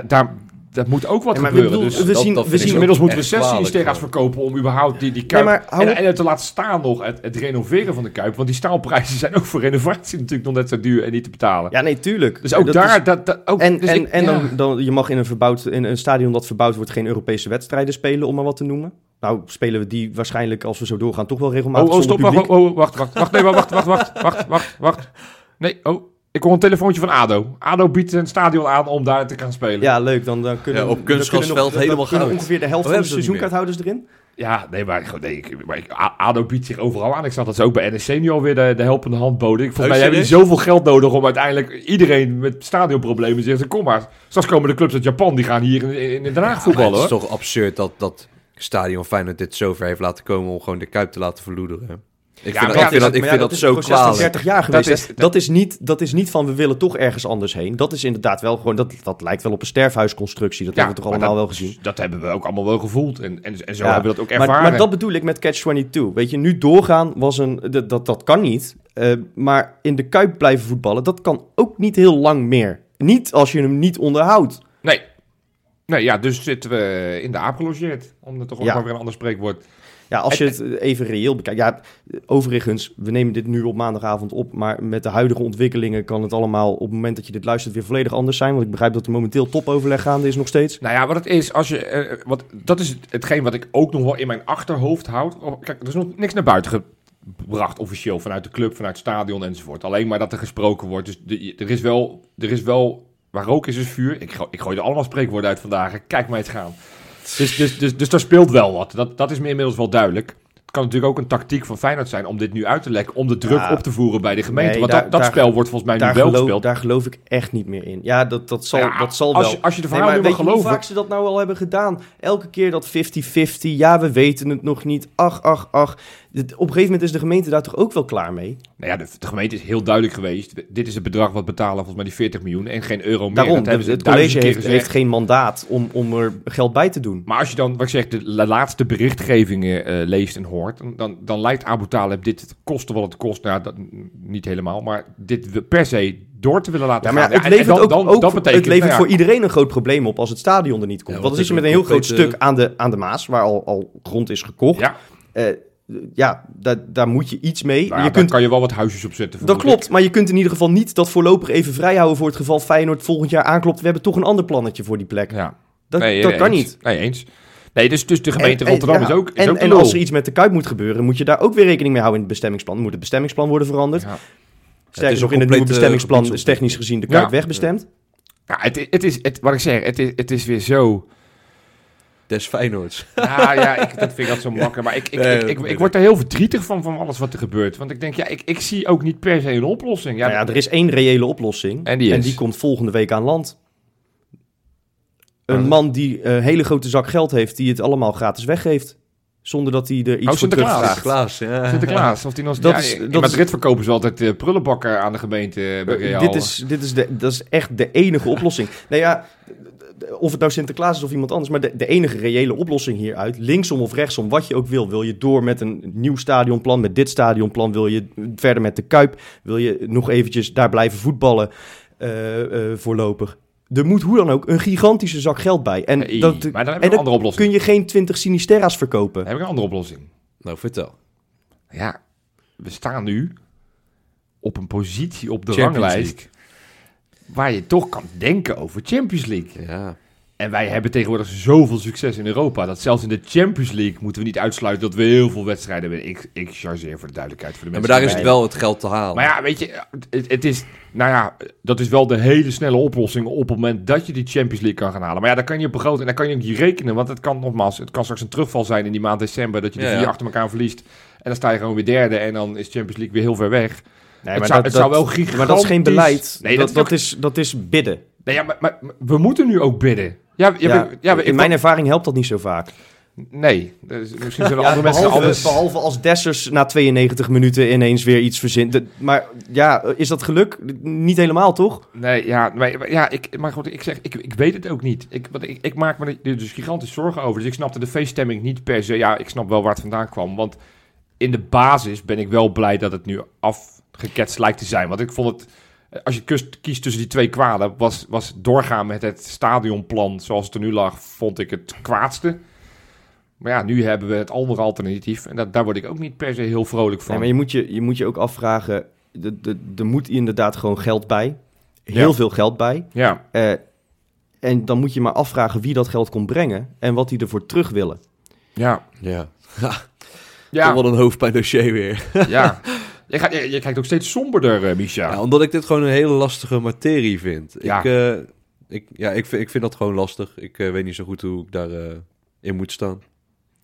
Speaker 3: daar, dat moet ook wat
Speaker 2: Ja, maar ik
Speaker 3: gebeuren.
Speaker 2: bedoel,
Speaker 3: dus
Speaker 2: we
Speaker 1: dat-
Speaker 2: zien,
Speaker 1: dat
Speaker 2: we zien
Speaker 3: Inmiddels moeten we
Speaker 1: echt
Speaker 3: 16
Speaker 1: kwalijk
Speaker 3: stega's
Speaker 1: gewoon.
Speaker 3: verkopen om überhaupt die, die Kuip...
Speaker 2: Nee, maar hou
Speaker 3: en, en het te laten staan nog, het, het renoveren van de Kuip. Want die staalprijzen zijn ook voor renovatie natuurlijk nog net zo duur en niet te betalen.
Speaker 2: Ja, nee, tuurlijk.
Speaker 3: Dus ook
Speaker 2: Dat
Speaker 3: daar...
Speaker 2: is-
Speaker 3: dat, dat, ook,
Speaker 2: En,
Speaker 3: dus
Speaker 2: en,
Speaker 3: ik-
Speaker 2: en
Speaker 3: ja.
Speaker 2: dan, dan, je mag in een, verbouwd, in een stadion dat verbouwd wordt geen Europese wedstrijden spelen, om maar wat te noemen. Nou, spelen we die waarschijnlijk, als we zo doorgaan, toch wel regelmatig
Speaker 3: Oh, oh,
Speaker 2: zonder
Speaker 3: stop, wacht,
Speaker 2: publiek.
Speaker 3: wacht, oh, wacht, wacht, wacht, nee, wacht, wacht, wacht, wacht, wacht, wacht. Nee, oh, ik hoor een telefoontje van ADO. ADO biedt een stadion aan om daar te gaan spelen.
Speaker 2: Ja, leuk. Dan, dan kunnen
Speaker 1: Ja,
Speaker 2: we-
Speaker 1: op kunstgrasveld helemaal goud.
Speaker 2: ongeveer de helft
Speaker 1: Oh,
Speaker 2: van de seizoenkaarthouders erin.
Speaker 3: Ja, nee, maar, goed, nee, ik, maar ik- ADO biedt zich overal aan. Ik zag dat ze ook bij NEC nu alweer de, de helpende hand boden. Ik, volgens
Speaker 1: Oh,
Speaker 3: mij hebben die zoveel geld nodig om uiteindelijk iedereen met stadionproblemen te zeggen, kom maar. Straks komen de clubs uit Japan, die gaan hier in, in Den Haag voetballen
Speaker 1: het is
Speaker 3: hoor.
Speaker 1: toch absurd dat, dat Stadion Feyenoord dit zover heeft laten komen om gewoon de Kuip te laten verloederen. Ik vind,
Speaker 3: maar
Speaker 1: dat, ik vind dat,
Speaker 2: Maar
Speaker 1: ik
Speaker 2: ja,
Speaker 1: vind dat,
Speaker 2: is
Speaker 1: zo kwalijk.
Speaker 2: 30 jaar geweest.
Speaker 3: Dat is-
Speaker 2: Dat, is, niet, dat is niet van we willen toch ergens anders heen. Dat is inderdaad wel gewoon, dat, dat lijkt wel op een sterfhuisconstructie. Dat hebben we toch
Speaker 3: maar
Speaker 2: allemaal wel gezien.
Speaker 3: Dat hebben we ook allemaal wel gevoeld. En, en, en zo
Speaker 2: Ja,
Speaker 3: hebben we dat ook
Speaker 2: Maar,
Speaker 3: ervaren.
Speaker 2: maar dat bedoel ik met Catch-22. Weet je, nu doorgaan was een... Dat, dat, dat kan niet. Eh, maar in de Kuip blijven voetballen, dat kan ook niet heel lang meer. Niet als je hem niet onderhoudt.
Speaker 3: Nee. Nee, ja, dus zitten we in de aap gelogeerd. Om er toch ook maar weer een ander spreekwoord.
Speaker 2: Ja, als je het even reëel bekijkt. Ja, overigens, we nemen dit nu op maandagavond op. Maar met de huidige ontwikkelingen kan het allemaal op het moment dat je dit luistert weer volledig anders zijn. Want ik begrijp dat er momenteel topoverleg gaande is nog steeds.
Speaker 3: Nou ja, wat het is, als je, eh, wat, dat is het- hetgeen wat ik ook nog wel in mijn achterhoofd houd. Oh, Kijk, er is nog niks naar buiten gebracht officieel vanuit de club, vanuit het stadion enzovoort. Alleen maar dat er gesproken wordt. Dus de- er is wel, er is wel, waar rook is, is vuur. Ik, ik gooi er allemaal spreekwoorden uit vandaag. Kijk mij eens gaan. Dus, dus, dus, dus daar speelt wel wat. Dat, dat is me inmiddels wel duidelijk. Het kan natuurlijk ook een tactiek van Feyenoord zijn om dit nu uit te lekken, om de druk
Speaker 2: Ja.
Speaker 3: op te voeren bij de gemeente.
Speaker 2: Nee,
Speaker 3: Want
Speaker 2: daar-
Speaker 3: dat, dat
Speaker 2: daar-
Speaker 3: spel wordt volgens mij nu wel
Speaker 2: geloof,
Speaker 3: gespeeld.
Speaker 2: daar geloof ik echt niet meer in. Ja, dat, dat zal,
Speaker 3: Ja,
Speaker 2: dat zal
Speaker 3: als
Speaker 2: wel.
Speaker 3: je- als je de
Speaker 2: Nee,
Speaker 3: verhalen
Speaker 2: maar weet hoe vaak ze dat nou al hebben gedaan? Elke keer dat 50-50. Ja, we weten het nog niet. Ach, ach, ach. Op een gegeven moment is de gemeente daar toch ook wel klaar mee?
Speaker 3: Nou ja, de, de gemeente is heel duidelijk geweest. Dit is het bedrag wat betalen, volgens mij die 40 miljoen en geen euro meer.
Speaker 2: Daarom,
Speaker 3: dat hebben ze
Speaker 2: het college heeft, geen mandaat om, om er geld bij te doen.
Speaker 3: Maar als je dan, wat ik zeg, de la- laatste berichtgevingen eh, leest en hoort, dan- dan, lijkt Abu Talib dit kosten wat het kost. Nou, dat, niet helemaal, maar dit per se door te willen laten
Speaker 2: Ja, maar ja,
Speaker 3: gaan.
Speaker 2: het
Speaker 3: en- en
Speaker 2: levert,
Speaker 3: dan-
Speaker 2: ook,
Speaker 3: dat
Speaker 2: voor-
Speaker 3: betekent,
Speaker 2: het levert
Speaker 3: nou ja,
Speaker 2: voor iedereen een groot probleem op als het stadion er niet komt.
Speaker 1: Ja,
Speaker 2: Want dan zit je
Speaker 1: het
Speaker 2: met een
Speaker 1: is
Speaker 2: heel groot stuk aan de, aan de Maas, waar al, al grond is gekocht.
Speaker 3: Ja,
Speaker 2: Eh, ja, daar, daar moet je iets mee.
Speaker 3: nou ja,
Speaker 2: je kunt,
Speaker 3: kan je wel wat huisjes op zetten.
Speaker 2: dat klopt, maar je kunt in ieder geval niet dat voorlopig even vrijhouden voor het geval Feyenoord volgend jaar aanklopt. We hebben toch een ander plannetje voor die plek.
Speaker 3: Ja.
Speaker 2: Dat,
Speaker 3: Nee,
Speaker 2: dat kan niet.
Speaker 3: Nee, eens. Nee, dus, dus de gemeente
Speaker 2: En- en-
Speaker 3: Rotterdam
Speaker 2: ja,
Speaker 3: is ook, is
Speaker 2: en,
Speaker 3: ook
Speaker 2: en als er iets met de Kuip moet gebeuren, moet je daar ook weer rekening mee houden in het bestemmingsplan. Moet het bestemmingsplan worden veranderd.
Speaker 3: Ja.
Speaker 2: Sterker
Speaker 1: is
Speaker 2: nog, in het nieuwe bestemmingsplan is technisch gezien de Kuip
Speaker 3: Ja.
Speaker 2: wegbestemd.
Speaker 3: Ja, het, het is, het, wat ik zeg, het is, het is weer zo...
Speaker 1: Des Feyenoords.
Speaker 3: Nou ja, ik, dat vind ik altijd zo makkelijk. Maar ik, ik,
Speaker 1: Nee,
Speaker 3: ik, ik,
Speaker 1: weet
Speaker 3: ik
Speaker 1: ik.
Speaker 3: word er heel verdrietig van, van alles wat er gebeurt. Want ik denk, ja, ik, ik zie ook niet per se een oplossing. Ja,
Speaker 2: nou ja, er is één reële oplossing.
Speaker 3: En die is?
Speaker 2: komt volgende week aan land. Een man die een hele grote zak geld heeft, die het allemaal gratis weggeeft. Zonder dat hij er iets
Speaker 3: Oh,
Speaker 2: voor
Speaker 3: Sinterklaas.
Speaker 2: terugvraagt.
Speaker 1: Klaas, ja.
Speaker 3: Sinterklaas. Of die nog,
Speaker 2: Dat
Speaker 3: ja,
Speaker 2: is-
Speaker 3: in
Speaker 2: dat
Speaker 3: Madrid verkopen ze altijd eh, prullenbakken aan de gemeente eh, bij Real.
Speaker 2: Dit is, dit is, de, dat is echt de enige oplossing. Nou ja, of het nou Sinterklaas is of iemand anders, maar de, de enige reële oplossing hieruit, linksom of rechtsom, wat je ook wil. Wil je door met een nieuw stadionplan, met dit stadionplan, wil je verder met de Kuip, wil je nog eventjes daar blijven voetballen eh, eh, voorlopig. Er moet hoe dan ook een gigantische zak geld bij. En, dat,
Speaker 3: maar dan heb een
Speaker 2: dan
Speaker 3: andere oplossing.
Speaker 2: kun je geen 20 Sinisterra's verkopen.
Speaker 3: Dan heb ik een andere oplossing.
Speaker 1: Nou, vertel.
Speaker 3: Ja, we staan nu op een positie op de
Speaker 1: Champions
Speaker 3: ranglijst waar je toch kan denken over Champions League.
Speaker 1: Ja.
Speaker 3: En wij hebben tegenwoordig zoveel succes in Europa dat zelfs in de Champions League moeten we niet uitsluiten dat we heel veel wedstrijden hebben. Ik, ik chargeer voor de duidelijkheid voor de
Speaker 1: Ja,
Speaker 3: mensen.
Speaker 1: maar daar is
Speaker 3: die
Speaker 1: het wel het geld te halen.
Speaker 3: Maar ja, weet je, het, het is, nou ja, dat is wel de hele snelle oplossing op het moment dat je die Champions League kan gaan halen. Maar ja, daar kan je op begroten en daar kan je ook niet rekenen, want het kan nogmaals, het kan straks een terugval zijn in die maand december dat je de
Speaker 1: Ja,
Speaker 3: vier
Speaker 1: ja.
Speaker 3: achter elkaar verliest. En dan sta je gewoon weer derde en dan is Champions League weer heel ver weg.
Speaker 2: Nee,
Speaker 3: het zou, het zou wel gigantisch...
Speaker 2: Maar dat is geen beleid.
Speaker 3: Nee,
Speaker 2: dat,
Speaker 3: dat,
Speaker 2: dat, is, dat is bidden.
Speaker 3: Nee, ja, maar, maar- maar we moeten nu ook bidden. Ja, ja,
Speaker 2: Ja,
Speaker 3: maar- ja, maar-
Speaker 2: in mijn ervaring helpt dat niet zo vaak.
Speaker 3: Nee, dus misschien zullen
Speaker 2: Ja,
Speaker 3: andere mensen
Speaker 2: behalve,
Speaker 3: anders...
Speaker 2: behalve als Dessers na 92 minuten ineens weer iets verzint. De- maar ja, is dat geluk? Niet helemaal, toch?
Speaker 3: Nee, ja, maar, maar ja, ik, maar goed, ik zeg, ik, ik weet het ook niet. Ik, want ik, ik maak me er dus gigantisch zorgen over. Dus ik snapte de feeststemming niet per se. Ja, ik snap wel waar het vandaan kwam. Want in de basis ben ik wel blij dat het nu afgeketst lijkt te zijn. Want ik vond het, als je kust, kiest tussen die twee kwaden, was, was doorgaan met het stadionplan zoals het er nu lag, vond ik het kwaadste. Maar ja, nu hebben we het andere alternatief. En dat, daar word ik ook niet per se heel vrolijk van.
Speaker 2: Nee, maar je moet je, je moet je ook afvragen. de- de- Er moet inderdaad gewoon geld bij. Heel
Speaker 3: Ja.
Speaker 2: veel geld bij.
Speaker 3: Ja,
Speaker 2: Eh, en dan moet je maar afvragen wie dat geld komt brengen. En wat die ervoor terug willen.
Speaker 3: ja,
Speaker 1: Ja.
Speaker 3: ja,
Speaker 1: Toch wel een hoofdpijndossier weer.
Speaker 3: ja. Je, gaat, je, je kijkt ook steeds somberder, uh, Misha.
Speaker 1: Ja, omdat ik dit gewoon een hele lastige materie vind.
Speaker 3: Ja.
Speaker 1: Ik, eh, ik, ja, ik, vind, ik vind dat gewoon lastig. Ik eh, weet niet zo goed hoe ik daar eh, in moet staan.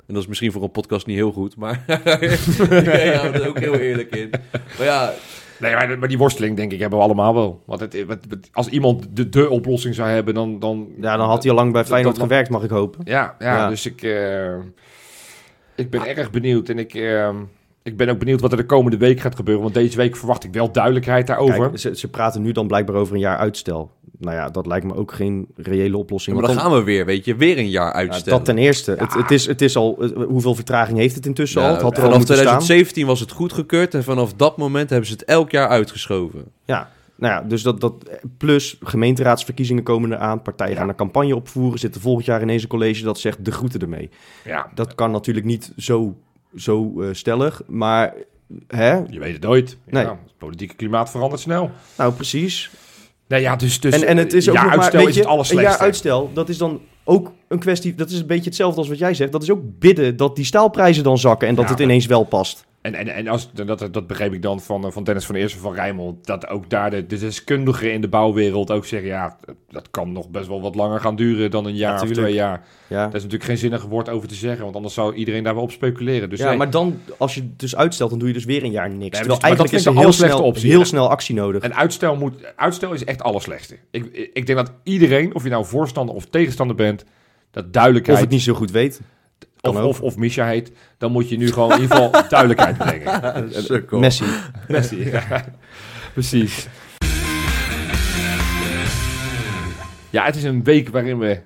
Speaker 1: En dat is misschien voor een podcast niet heel goed, maar ik hou er ook heel eerlijk in. Maar ja,
Speaker 3: Nee, maar, maar die worsteling, denk ik, hebben we allemaal wel. Want het, het- het- als iemand de, de oplossing zou hebben, dan... dan
Speaker 2: Ja, dan had hij al lang bij Feyenoord
Speaker 3: dat-
Speaker 2: gewerkt, mag ik hopen.
Speaker 3: ja, ja,
Speaker 2: Ja.
Speaker 3: dus ik, eh, ik ben erg benieuwd. En ik, eh, ik ben ook benieuwd wat er de komende week gaat gebeuren. Want deze week verwacht ik wel duidelijkheid daarover.
Speaker 2: Kijk, ze, ze praten nu dan blijkbaar over een jaar uitstel. Nou ja, dat lijkt me ook geen reële oplossing.
Speaker 1: maar dan gaan we weer, weet je, weer een jaar
Speaker 2: Ja,
Speaker 1: uitstellen.
Speaker 2: dat ten eerste. Het, het, is, het is al, het- hoeveel vertraging heeft het intussen
Speaker 1: Ja,
Speaker 2: al? Het had er al
Speaker 1: vanaf
Speaker 2: moeten staan.
Speaker 1: 2017 was het goedgekeurd en vanaf dat moment hebben ze het elk jaar uitgeschoven.
Speaker 2: Ja, nou ja, dus dat, dat plus gemeenteraadsverkiezingen komen eraan. Partijen
Speaker 3: Ja.
Speaker 2: gaan een campagne opvoeren. Zitten volgend jaar ineens een college dat zegt de groeten ermee.
Speaker 3: Ja,
Speaker 2: Dat kan natuurlijk niet zo, zo eh, stellig, maar hè?
Speaker 3: je weet het nooit.
Speaker 2: Nee.
Speaker 3: Ja, het politieke klimaat verandert snel.
Speaker 2: Nou, precies.
Speaker 3: Nee, ja, dus, dus
Speaker 2: en, en het is ook
Speaker 3: ja,
Speaker 2: nog maar,
Speaker 3: uitstel is
Speaker 2: je,
Speaker 3: het
Speaker 2: een
Speaker 3: allerslechtste.
Speaker 2: jaar uitstel, dat is dan ook een kwestie, dat is een beetje hetzelfde als wat jij zegt. Dat is ook bidden dat die staalprijzen dan zakken en dat
Speaker 3: Ja,
Speaker 2: het
Speaker 3: maar-
Speaker 2: ineens wel past.
Speaker 3: En, en, en als, dat, dat begreep ik dan van, eh, van Dennis van Eersel van Rijmond. Dat ook daar de, de deskundigen in de bouwwereld ook zeggen... ja, dat kan nog best wel wat langer gaan duren dan een jaar of twee jaar.
Speaker 2: Ja.
Speaker 3: Daar is natuurlijk geen zinnig woord over te zeggen. Want anders zou iedereen daar wel op speculeren. Dus
Speaker 2: ja,
Speaker 3: nee.
Speaker 2: maar dan, als je het dus uitstelt, dan doe je dus weer een jaar niks. Terwijl
Speaker 3: dus-
Speaker 2: eigenlijk
Speaker 3: dat
Speaker 2: is er
Speaker 3: de
Speaker 2: heel snel,
Speaker 3: optie,
Speaker 2: heel snel actie nodig.
Speaker 3: En uitstel, moet, uitstel is echt allerslechtste. Ik, ik denk dat iedereen, of je nou voorstander of tegenstander bent... dat duidelijkheid...
Speaker 2: Of het niet zo goed weet. Kan
Speaker 3: of, of, of Misha heet... dan moet je nu gewoon in ieder geval duidelijkheid brengen.
Speaker 1: Sukkel.
Speaker 2: Messi.
Speaker 3: Messi, ja. Precies. Ja, het is een week waarin we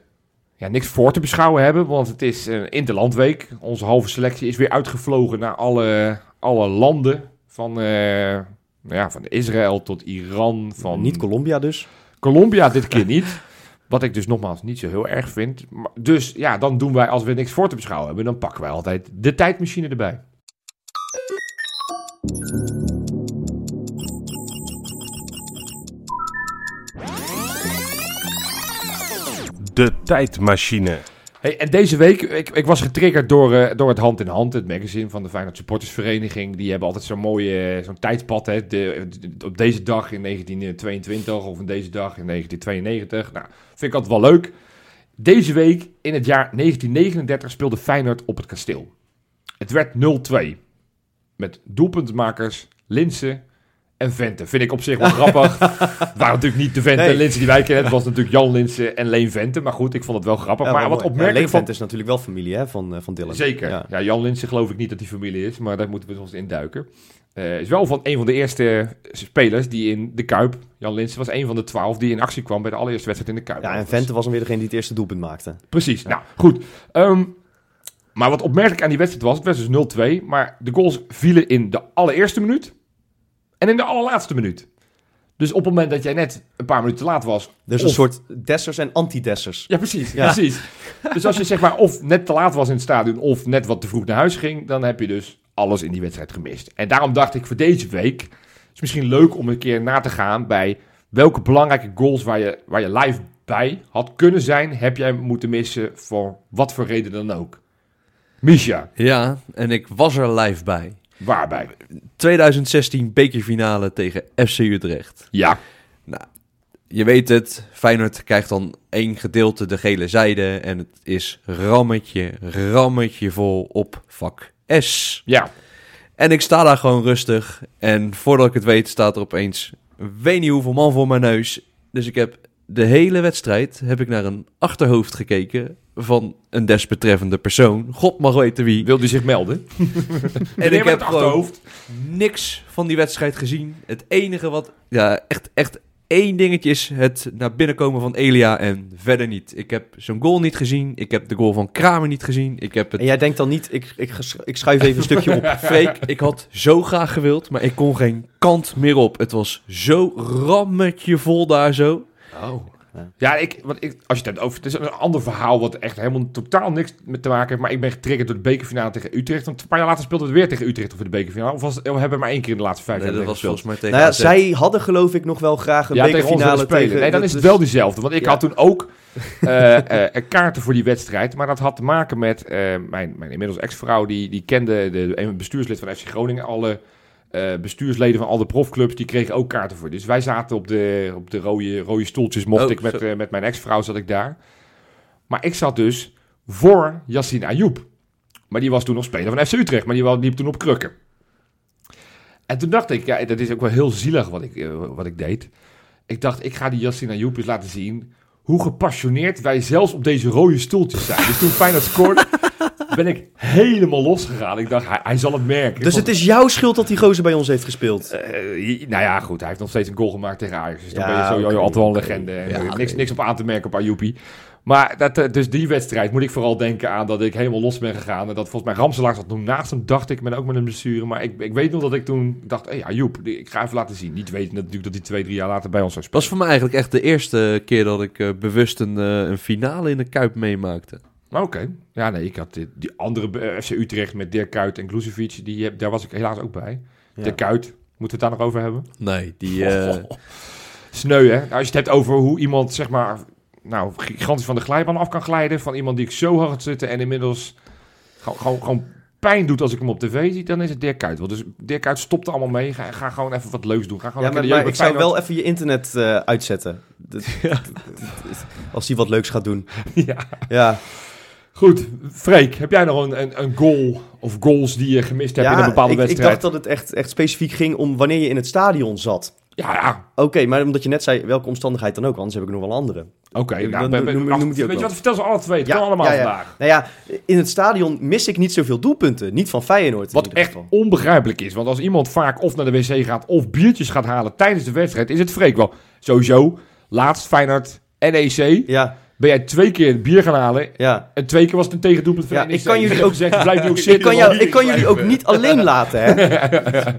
Speaker 3: ja, niks voor te beschouwen hebben, want het is een interlandweek. Onze halve selectie is weer uitgevlogen naar alle, alle landen. Van, eh, nou ja, van Israël tot Iran, van
Speaker 2: Niet Colombia dus.
Speaker 3: Colombia dit keer niet. Wat ik dus nogmaals niet zo heel erg vind. Dus ja, dan doen wij, als we niks voor te beschouwen hebben, dan pakken wij altijd de tijdmachine erbij.
Speaker 4: De tijdmachine.
Speaker 3: En deze week, ik, ik was getriggerd door, eh, door het Hand in Hand, het magazine van de Feyenoord Supportersvereniging. Die hebben altijd zo'n mooie, eh, zo'n tijdpad, hè, de, op deze dag in 1922 of op deze dag in 1992. Nou, vind ik altijd wel leuk. Deze week, in het jaar 1939, speelde Feyenoord op het kasteel. Het werd 0-2. Met doelpuntenmakers Linsen en Vente. Vind ik op zich wel grappig. Het waren natuurlijk niet de Vente
Speaker 2: Nee.
Speaker 3: en Linsen die wij kennen. Het was natuurlijk Jan Linsen en Leen Vente. Maar goed, ik vond het wel grappig.
Speaker 2: Ja,
Speaker 3: maar wat opmerkelijk
Speaker 2: Ja,
Speaker 3: van...
Speaker 2: Leefvent is natuurlijk wel familie hè, van, eh, van Dylan.
Speaker 3: Zeker.
Speaker 2: Ja.
Speaker 3: Ja. Jan Linsen geloof ik niet dat die familie is, maar daar moeten we ons in duiken. Eh, is wel van een van de eerste spelers die in de Kuip, Jan Linsen was een van de twaalf die in actie kwam bij de allereerste wedstrijd in de Kuip.
Speaker 2: Ja, en. Vente was dan weer degene die het eerste doelpunt maakte.
Speaker 3: Precies. Nou, goed. Ehm, maar wat opmerkelijk aan die wedstrijd was, het was dus 0-2, maar de goals vielen in de allereerste minuut en in de allerlaatste minuut. Dus op het moment dat jij net een paar minuten te laat was,
Speaker 2: Dus
Speaker 3: of-
Speaker 2: een soort Dessers en anti-Dessers.
Speaker 3: ja, precies.
Speaker 2: Ja.
Speaker 3: precies. Dus als je zeg maar of net te laat was in het stadion of net wat te vroeg naar huis ging, dan heb je dus alles in die wedstrijd gemist. En daarom dacht ik voor deze week, is misschien leuk om een keer na te gaan bij welke belangrijke goals waar je, waar je live bij had kunnen zijn, heb jij moeten missen voor wat voor reden dan ook. Misha,
Speaker 1: Ja, en ik was er live bij.
Speaker 3: Waarbij?
Speaker 1: 2016 bekerfinale tegen FC Utrecht.
Speaker 3: Ja,
Speaker 1: Je weet het, Feyenoord krijgt dan één gedeelte de gele zijde en het is rammetje, rammetje vol op vak S.
Speaker 3: ja.
Speaker 1: En ik sta daar gewoon rustig en voordat ik het weet staat er opeens weet niet hoeveel man voor mijn neus. Dus ik heb de hele wedstrijd heb ik naar een achterhoofd gekeken van een desbetreffende persoon. God mag weten wie.
Speaker 3: Wil die zich melden?
Speaker 1: En ik heb
Speaker 3: het
Speaker 1: gewoon niks van die wedstrijd gezien. Het enige wat, ja, echt, echt één dingetje is het naar binnen komen van Elia en verder niet. Ik heb zo'n goal niet gezien. Ik heb de goal van Kramer niet gezien. Ik heb het...
Speaker 2: En jij denkt dan niet, ik, ik, ik schuif even een stukje op.
Speaker 1: Freek, ik had zo graag gewild, maar ik kon geen kant meer op. Het was zo rammetje vol daar zo.
Speaker 3: Oh. Ja, ik, wat ik, als je het hebt over... Het is een ander verhaal wat echt helemaal totaal niks met te maken heeft. Maar ik ben getriggerd door de bekerfinale tegen Utrecht. Want een paar jaar later speelden we weer tegen Utrecht over de bekerfinale. Of was het, we hebben maar één keer in de laatste vijf
Speaker 1: Nee,
Speaker 3: jaar
Speaker 1: dat was volgens mij tegen
Speaker 2: Nou ja, zij hadden geloof ik nog wel graag een
Speaker 3: ja, tegen ons willen
Speaker 2: bekerfinale
Speaker 3: spelen.
Speaker 2: tegen...
Speaker 3: Nee, dan is het wel diezelfde. Want ik
Speaker 2: Ja.
Speaker 3: had toen ook eh, eh, kaarten voor die wedstrijd. Maar dat had te maken met eh, mijn, mijn inmiddels ex-vrouw. Die, die kende de, een bestuurslid van FC Groningen. Alle eh, bestuursleden van al de profclubs, die kregen ook kaarten voor. Dus wij zaten op de, op de rode, rode stoeltjes. Mocht
Speaker 1: Oh,
Speaker 3: ik met, eh, met mijn ex-vrouw zat ik daar. Maar ik zat dus voor Yassine Ayoub. Maar die was toen nog speler van FC Utrecht. Maar die liep toen op krukken. En toen dacht ik, ja, dat is ook wel heel zielig wat ik, eh, wat ik deed. Ik dacht, ik ga die Yassine Ayoub eens laten zien hoe gepassioneerd wij zelfs op deze rode stoeltjes zijn. Dus toen Feyenoord scoorde, ben ik helemaal losgegaan. Ik dacht, hij, hij zal het merken.
Speaker 2: Dus het is jouw schuld dat die gozer bij ons heeft gespeeld.
Speaker 3: Eh, nou ja, goed. Hij heeft nog steeds een goal gemaakt tegen Ajax. Dus dan ben je sowieso
Speaker 2: oké,
Speaker 3: altijd wel een legende.
Speaker 1: Ja, oké.
Speaker 3: niks, niks op aan te merken op Ayoupie. Maar dat, eh, dus die wedstrijd moet ik vooral denken aan dat ik helemaal los ben gegaan. En dat volgens mij Ramselaar zat toen naast hem, dacht ik, maar ook met een blessure. Maar ik, ik weet nog dat ik toen dacht, hé hey, die- ik ga even laten zien. Niet weten natuurlijk dat hij twee, drie jaar later bij ons zou
Speaker 1: Dat
Speaker 3: spelen.
Speaker 1: was voor mij eigenlijk echt de eerste keer dat ik eh, bewust een, eh, een finale in de Kuip meemaakte.
Speaker 3: Oké. Ja, nee, ik had die, die andere eh, FC Utrecht met Dirk Kuyt en Glucevic, die, heb- daar was ik helaas ook bij.
Speaker 2: Ja.
Speaker 3: Dirk Kuyt, moeten we het daar nog over hebben?
Speaker 1: Nee, die... eh,
Speaker 3: Sneu, hè? Nou, als je het hebt over hoe iemand, zeg maar, nou, gigantisch van de glijbaan af kan glijden. Van iemand die ik zo hard zitten en inmiddels gewoon, gewoon, gewoon pijn doet als ik hem op tv zie, dan is het Dirk Kuyt. Dus Dirk Kuyt stopt er allemaal mee. Ga, ga gewoon even wat leuks doen. Ga gewoon
Speaker 2: Ja, maar, maar ik zou wel even je internet eh, uitzetten. Dat- Als hij wat leuks gaat doen.
Speaker 3: Ja.
Speaker 2: Ja,
Speaker 3: Goed, Freek, heb jij nog een, een, een goal of goals die je gemist hebt in een bepaalde
Speaker 2: ik, ik
Speaker 3: wedstrijd?
Speaker 2: dacht dat het echt, echt specifiek ging om wanneer je in het stadion zat.
Speaker 3: Ja, ja.
Speaker 2: Oké, maar omdat je net zei welke omstandigheid dan ook, anders heb ik nog wel andere.
Speaker 3: Oké,
Speaker 2: Ja,
Speaker 3: nou,
Speaker 2: noem-
Speaker 3: weet je wat, vertel ze alle twee. Het
Speaker 2: Ja,
Speaker 3: kan allemaal
Speaker 2: ja, ja.
Speaker 3: vandaag.
Speaker 2: Nou ja, in het stadion mis ik niet zoveel doelpunten. Niet van Feyenoord
Speaker 3: Wat echt
Speaker 2: geval.
Speaker 3: onbegrijpelijk is. Want als iemand vaak of naar de wc gaat of biertjes gaat halen tijdens de wedstrijd, is het Freek wel. Sowieso, laatst Feyenoord NEC,
Speaker 2: Ja,
Speaker 3: ben jij twee keer bier gaan halen.
Speaker 2: ja.
Speaker 3: En twee keer was het een tegendoelpunt van
Speaker 2: Ja, ik kan jullie ook-
Speaker 3: gezegd, blijf nu ook
Speaker 2: Ik
Speaker 3: zitten.
Speaker 2: kan,
Speaker 3: want-
Speaker 2: jou, ik kan jullie ook niet alleen laten, hè?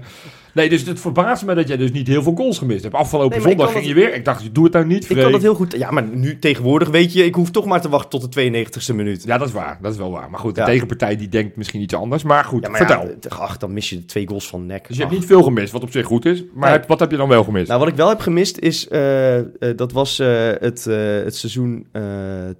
Speaker 3: Nee, dus het verbaast me dat jij dus niet heel veel goals gemist hebt. Afgelopen
Speaker 2: Nee,
Speaker 3: zondag ging je weer. Ik dacht, doe het nou niet,
Speaker 2: Ik kan dat heel goed... Ja, maar nu tegenwoordig weet je, ik hoef toch maar te wachten tot de 92e minuut.
Speaker 3: Ja, dat is waar. Dat is wel waar. Maar goed, de
Speaker 2: Ja.
Speaker 3: tegenpartij die denkt misschien iets anders. Maar goed,
Speaker 2: Ja, maar
Speaker 3: vertel.
Speaker 2: ja, t- ach, dan mis je de twee goals van nek.
Speaker 3: Dus je hebt niet veel gemist, wat op zich goed is. Maar
Speaker 2: Nee.
Speaker 3: wat heb je dan wel gemist?
Speaker 2: Nou, wat ik wel heb gemist is, eh, eh, dat was eh, het, het seizoen eh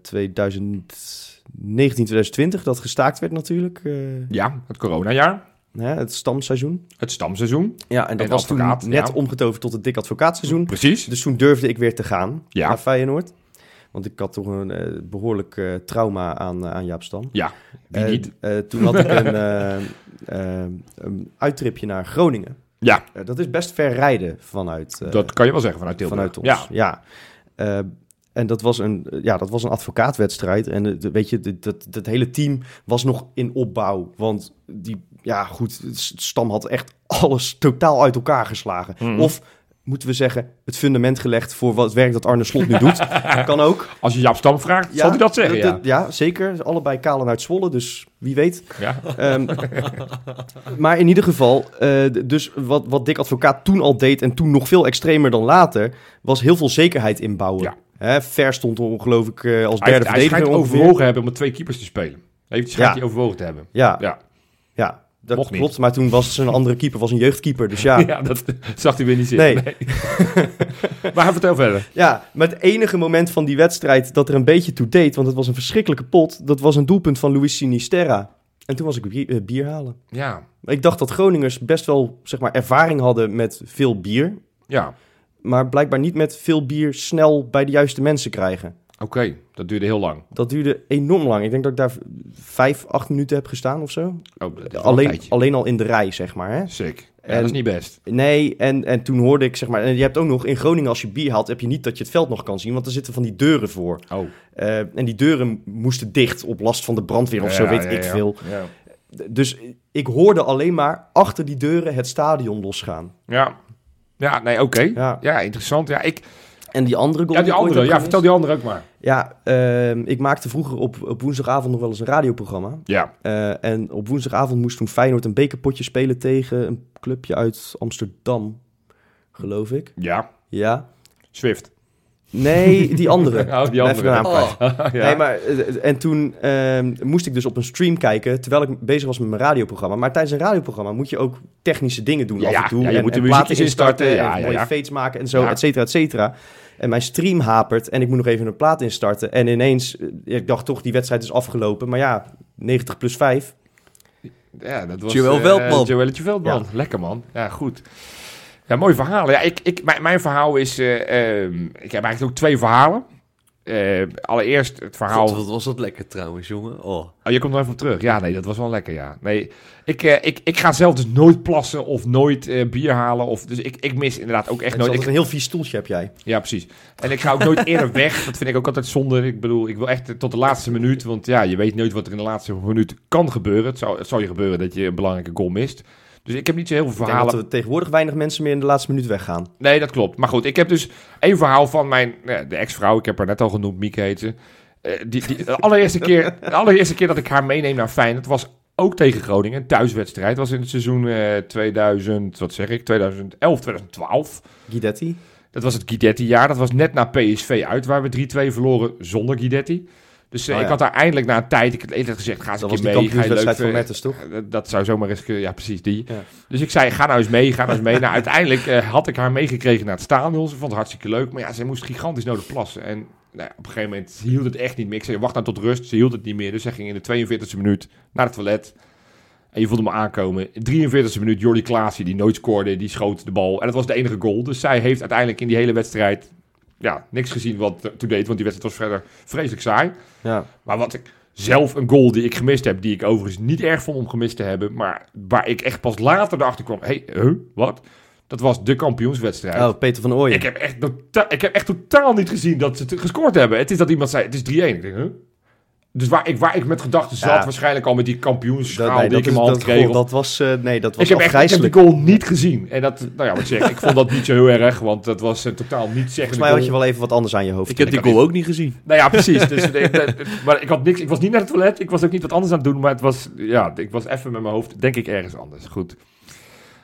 Speaker 2: 2019, 2020, dat gestaakt werd natuurlijk.
Speaker 3: ja, het coronajaar.
Speaker 2: Hè, het stamseizoen.
Speaker 3: Het stamseizoen.
Speaker 2: Ja, en dat
Speaker 3: En
Speaker 2: was
Speaker 3: advocaat,
Speaker 2: toen net
Speaker 3: ja.
Speaker 2: omgetoverd tot het dik advocaatseizoen.
Speaker 3: Precies.
Speaker 2: Dus toen durfde ik weer te gaan
Speaker 3: Ja.
Speaker 2: naar Feyenoord. Want ik had toch een eh, behoorlijk eh, trauma aan, eh, aan Jaap Stam.
Speaker 3: Ja, niet?
Speaker 2: toen had ik een, een uittripje naar Groningen.
Speaker 3: Ja,
Speaker 2: dat is best ver rijden vanuit,
Speaker 3: dat kan je wel zeggen vanuit Tilburg.
Speaker 2: vanuit ons.
Speaker 3: Ja,
Speaker 2: Ja. En dat was een, ja, dat was een advocaatwedstrijd. En de- weet je, dat, dat hele team was nog in opbouw. Want die, ja goed, Stam had echt alles totaal uit elkaar geslagen.
Speaker 3: Mhm.
Speaker 2: Of moeten we zeggen, het fundament gelegd voor wat werk dat Arne Slot nu doet. kan ook.
Speaker 3: als je Jaap Stam vraagt, zal hij dat zeggen, ja.
Speaker 2: ja, zeker. Allebei kalen uit Zwolle, dus wie weet.
Speaker 3: ja.
Speaker 2: Ehm, maar in ieder geval, eh, dus wat, wat Dick Advocaat toen al deed en toen nog veel extremer dan later, was heel veel zekerheid inbouwen.
Speaker 3: Ja.
Speaker 2: Hè, Ver stond geloof ik eh, als
Speaker 3: Hij,
Speaker 2: derde
Speaker 3: hij
Speaker 2: verdediger ongeveer.
Speaker 3: overwogen hebben om met twee keepers te spelen. Heeft schijnt
Speaker 2: Ja.
Speaker 3: hij overwogen te hebben.
Speaker 2: Ja, ja.
Speaker 3: Ja.
Speaker 2: Dat
Speaker 3: Mocht niet.
Speaker 2: klopt. Maar toen was zijn andere keeper was een jeugdkeeper, dus ja.
Speaker 3: Ja, dat zag hij weer niet zitten.
Speaker 2: Nee.
Speaker 3: maar vertel verder.
Speaker 2: Ja, maar het enige moment van die wedstrijd dat er een beetje toe deed, want het was een verschrikkelijke pot, dat was een doelpunt van Luis Sinisterra. En toen was ik bier, eh, bier halen.
Speaker 3: Ja,
Speaker 2: Ik dacht dat Groningers best wel zeg maar, ervaring hadden met veel bier.
Speaker 3: ja.
Speaker 2: maar blijkbaar niet met veel bier snel bij de juiste mensen krijgen.
Speaker 3: Oké, dat duurde heel lang.
Speaker 2: Dat duurde enorm lang. Ik denk dat ik daar vijf, acht minuten heb gestaan of zo.
Speaker 3: Oh,
Speaker 2: Alleen, alleen al in de rij, zeg maar. Hè?
Speaker 3: Sick. Ja,
Speaker 2: En-
Speaker 3: dat is niet best.
Speaker 2: Nee, en, en toen hoorde ik, zeg maar... En je hebt ook nog in Groningen, als je bier haalt... heb je niet dat je het veld nog kan zien, want er zitten van die deuren voor.
Speaker 3: Oh.
Speaker 2: Eh, en die deuren moesten dicht op last van de brandweer of zo, weet
Speaker 3: ja,
Speaker 2: ik veel. Dus ik hoorde alleen maar achter die deuren het stadion losgaan.
Speaker 3: Ja, ja nee, oké. Ja. interessant. Ja, ik,
Speaker 2: En die andere goal...
Speaker 3: ja die andere. Ja, vertel die andere ook maar.
Speaker 2: Ja, ehm, ik maakte vroeger op, op woensdagavond nog wel eens een radioprogramma.
Speaker 3: Ja.
Speaker 2: Eh, en op woensdagavond moest toen Feyenoord een bekerpotje spelen tegen een clubje uit Amsterdam, geloof ik.
Speaker 3: Ja.
Speaker 2: Ja.
Speaker 3: Swift.
Speaker 2: Nee, die andere.
Speaker 3: Oh, die
Speaker 2: even
Speaker 3: andere. ja.
Speaker 2: Nee, maar, eh, en toen ehm, moest ik dus op een stream kijken, terwijl ik bezig was met mijn radioprogramma. Maar tijdens een radioprogramma moet je ook technische dingen doen
Speaker 3: Ja,
Speaker 2: af en toe.
Speaker 3: Ja, je
Speaker 2: en,
Speaker 3: moet de
Speaker 2: platen instarten, en
Speaker 3: ja,
Speaker 2: mooie
Speaker 3: ja.
Speaker 2: fades maken en zo, et cetera, et cetera. En mijn stream hapert en ik moet nog even een plaat instarten. En ineens, eh, ik dacht toch, die wedstrijd is afgelopen. Maar ja, 90 plus 5.
Speaker 3: Ja, dat was...
Speaker 1: Joël
Speaker 3: eh,
Speaker 1: Veldman.
Speaker 3: Joëlletje Veldman. Lekker, man. Ja, goed. Ja, mooi verhaal. Ja, ik, ik, mijn, mijn verhaal is... eh, ehm, ik heb eigenlijk ook twee verhalen. Eh, allereerst het verhaal...
Speaker 1: God, wat was dat lekker trouwens, jongen. Oh.
Speaker 3: Oh, je komt er even op terug. Ja, nee, dat was wel lekker, ja. Nee, ik, eh, ik, ik ga zelf dus nooit plassen of nooit eh, bier halen. Of, dus ik, ik mis inderdaad ook echt nooit... Ik,
Speaker 2: een heel vies stoeltje heb jij.
Speaker 3: ja, precies. En ik ga ook nooit eerder weg. Dat vind ik ook altijd zonde. Ik bedoel, ik wil echt tot de laatste minuut. Want ja, je weet nooit wat er in de laatste minuut kan gebeuren. Het zou, het zou je gebeuren dat je een belangrijke goal mist. Dus ik heb niet zo heel veel
Speaker 2: Ik denk
Speaker 3: verhalen.
Speaker 2: dat er tegenwoordig weinig mensen meer in de laatste minuut weggaan.
Speaker 3: Nee, dat klopt. Maar goed, ik heb dus één verhaal van mijn ja, de ex-vrouw. Ik heb haar net al genoemd, Mieke heet ze. Eh, die, die, de, allereerste keer, de allereerste keer dat ik haar meeneem naar Feyenoord was ook tegen Groningen. Een thuiswedstrijd. Was in het seizoen eh 2000, wat zeg ik, 2011, 2012.
Speaker 2: Guidetti.
Speaker 3: Dat was het Guidetti-jaar. Dat was net na PSV uit, waar we 3-2 verloren zonder Guidetti. Dus eh,
Speaker 2: Oh,
Speaker 3: ik had daar eindelijk na een tijd, ik had eerder gezegd, ga eens
Speaker 2: Dat
Speaker 3: een keer mee. Ga je leuk
Speaker 2: van toch?
Speaker 3: Eh, Dat zou zomaar eens kunnen, ja precies die.
Speaker 2: Ja.
Speaker 3: Dus ik zei, ga nou eens mee, ga nou eens mee. nou, uiteindelijk eh, had ik haar meegekregen naar het stadion. Ze vond het hartstikke leuk, maar ja, ze moest gigantisch nodig plassen. En nou, op een gegeven moment ze hield het echt niet meer. Ik zei, wacht nou tot rust. Ze hield het niet meer, dus zij ging in de 42e minuut naar het toilet. En je voelde hem aankomen. 43e minuut, Jordi Klaasie, die nooit scoorde, die schoot de bal. En dat was de enige goal. Dus zij heeft uiteindelijk in die hele wedstrijd ja, niks gezien wat toe deed. Want die wedstrijd was verder vreselijk saai.
Speaker 2: Ja.
Speaker 3: Maar wat ik zelf een goal die ik gemist heb, die ik overigens niet erg vond om gemist te hebben, maar waar ik echt pas later erachter kwam, hé, hey, huh, wat? Dat was de kampioenswedstrijd.
Speaker 2: Oh, Peter van Ooyen.
Speaker 3: Ik heb, echt tota- ik heb echt totaal niet gezien dat ze het gescoord hebben. Het is dat iemand zei, het is 3-1. Ik denk, huh? Dus waar ik, waar ik met gedachten zat,
Speaker 2: Ja.
Speaker 3: waarschijnlijk al met die kampioenschaal
Speaker 2: nee,
Speaker 3: die ik in mijn hand
Speaker 2: dat,
Speaker 3: kreeg.
Speaker 2: goal, dat was, eh, nee, dat was
Speaker 3: ik heb echt ik heb die goal niet gezien. En dat, nou ja, wat ik zeg, ik vond dat niet zo heel erg, want dat was eh, totaal niet zeggende
Speaker 2: Volgens mij had je wel even wat anders aan je hoofd.
Speaker 1: Ik heb die goal ook niet gezien.
Speaker 3: Nou ja, precies. Dus, maar ik had niks. Ik was niet naar het toilet. Ik was ook niet wat anders aan het doen. Maar het was, ja, ik was even met mijn hoofd, denk ik, ergens anders. Goed.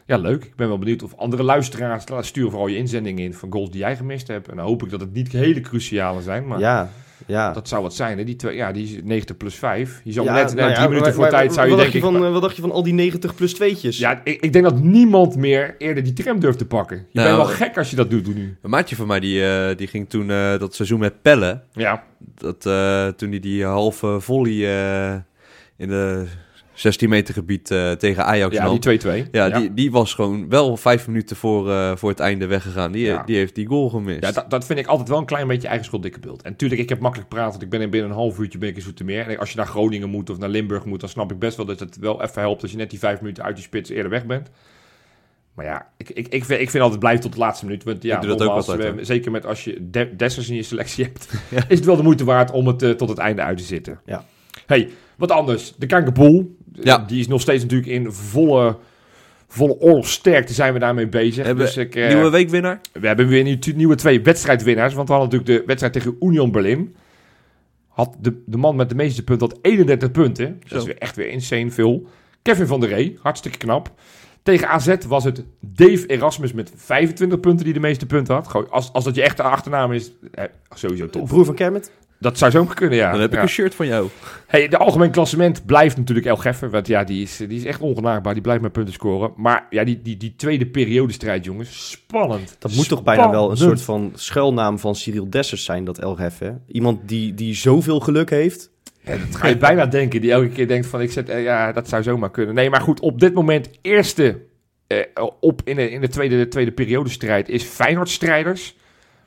Speaker 3: Ja, leuk. Ik ben wel benieuwd of andere luisteraars sturen vooral je inzendingen in van goals die jij gemist hebt. En dan hoop ik dat het niet hele cruciale zijn. Maar
Speaker 2: Ja, ja.
Speaker 3: dat zou wat zijn. Hè? Die, twee, ja, die is 90 plus 5. Je zou
Speaker 2: Ja,
Speaker 3: net, net
Speaker 2: nou ja,
Speaker 3: minuten
Speaker 2: maar-
Speaker 3: voor
Speaker 2: maar-
Speaker 3: tijd zou je
Speaker 2: wat
Speaker 3: denken.
Speaker 2: dacht je van, eh, Wat dacht je van al die 90 plus tweetjes?
Speaker 3: ja, ik, ik denk dat niemand meer eerder die tram durft te pakken. Je
Speaker 1: Nou,
Speaker 3: bent wel gek als je dat doet nu.
Speaker 1: Een maatje van mij die, eh, die ging toen eh, dat seizoen met pellen.
Speaker 3: Ja,
Speaker 1: Dat, eh, toen hij die halve volley eh, in de 16 meter gebied eh, tegen Ajax
Speaker 3: ja die 2-2.
Speaker 1: Ja, Die, die was gewoon wel vijf minuten voor, eh, voor het einde weggegaan. Die,
Speaker 3: Ja.
Speaker 1: die heeft die goal gemist.
Speaker 3: Ja, dat, dat vind ik altijd wel een klein beetje eigen schuld dikke beeld. En natuurlijk, ik heb makkelijk praten, want ik ben in binnen een half uurtje ben ik in Zoetermeer. En als je naar Groningen moet of naar Limburg moet, dan snap ik best wel dat het wel even helpt als je net die vijf minuten uit je spits eerder weg bent. Maar ja, ik, ik, ik, vind, ik vind altijd blijf tot de laatste minuut. Want ja,
Speaker 1: Ik doe dat ook
Speaker 3: nogmaals,
Speaker 1: altijd,
Speaker 3: we-
Speaker 1: hoor.
Speaker 3: zeker met als je de, Dessers in je selectie hebt, is het wel de moeite waard om het eh, tot het einde uit te zitten.
Speaker 2: Ja.
Speaker 3: Hey, wat anders. De Kankerpool,
Speaker 1: Ja.
Speaker 3: die is nog steeds natuurlijk in volle, volle oorlogsterkte zijn we daarmee bezig.
Speaker 1: Hebben
Speaker 3: dus ik, eh,
Speaker 1: Nieuwe weekwinnaar?
Speaker 3: we hebben weer nu- nieuwe twee wedstrijdwinnaars. Want we hadden natuurlijk de wedstrijd tegen Union Berlin. Had de, de man met de meeste punten had 31 punten. Dat is weer echt weer insane veel. Kevin van der Ree, hartstikke knap. Tegen AZ was het Dave Erasmus met 25 punten die de meeste punten had. Gewoon, als, als dat je echte achternaam is, eh, sowieso tof.
Speaker 2: Broer van Kermit?
Speaker 3: Dat zou zo kunnen, ja.
Speaker 1: Dan heb ik
Speaker 3: Ja.
Speaker 1: een shirt van jou.
Speaker 3: Hey, de algemeen klassement blijft natuurlijk El Geffer. Want ja, die is, die is echt ongenaakbaar. Die blijft met punten scoren. Maar ja, die, die, die tweede periodestrijd, jongens. Spannend.
Speaker 2: Dat moet toch bijna wel een soort van schuilnaam van Cyril Dessers zijn, dat Elgef, hè? Iemand die, die zoveel geluk heeft.
Speaker 3: Ja, dat ga je bijna denken. Die elke keer denkt van, ik zet, eh, ja, dat zou zomaar kunnen. Nee, maar goed, op dit moment eerste eh, op in de, in de tweede, de tweede periodestrijd is Feyenoord-strijders.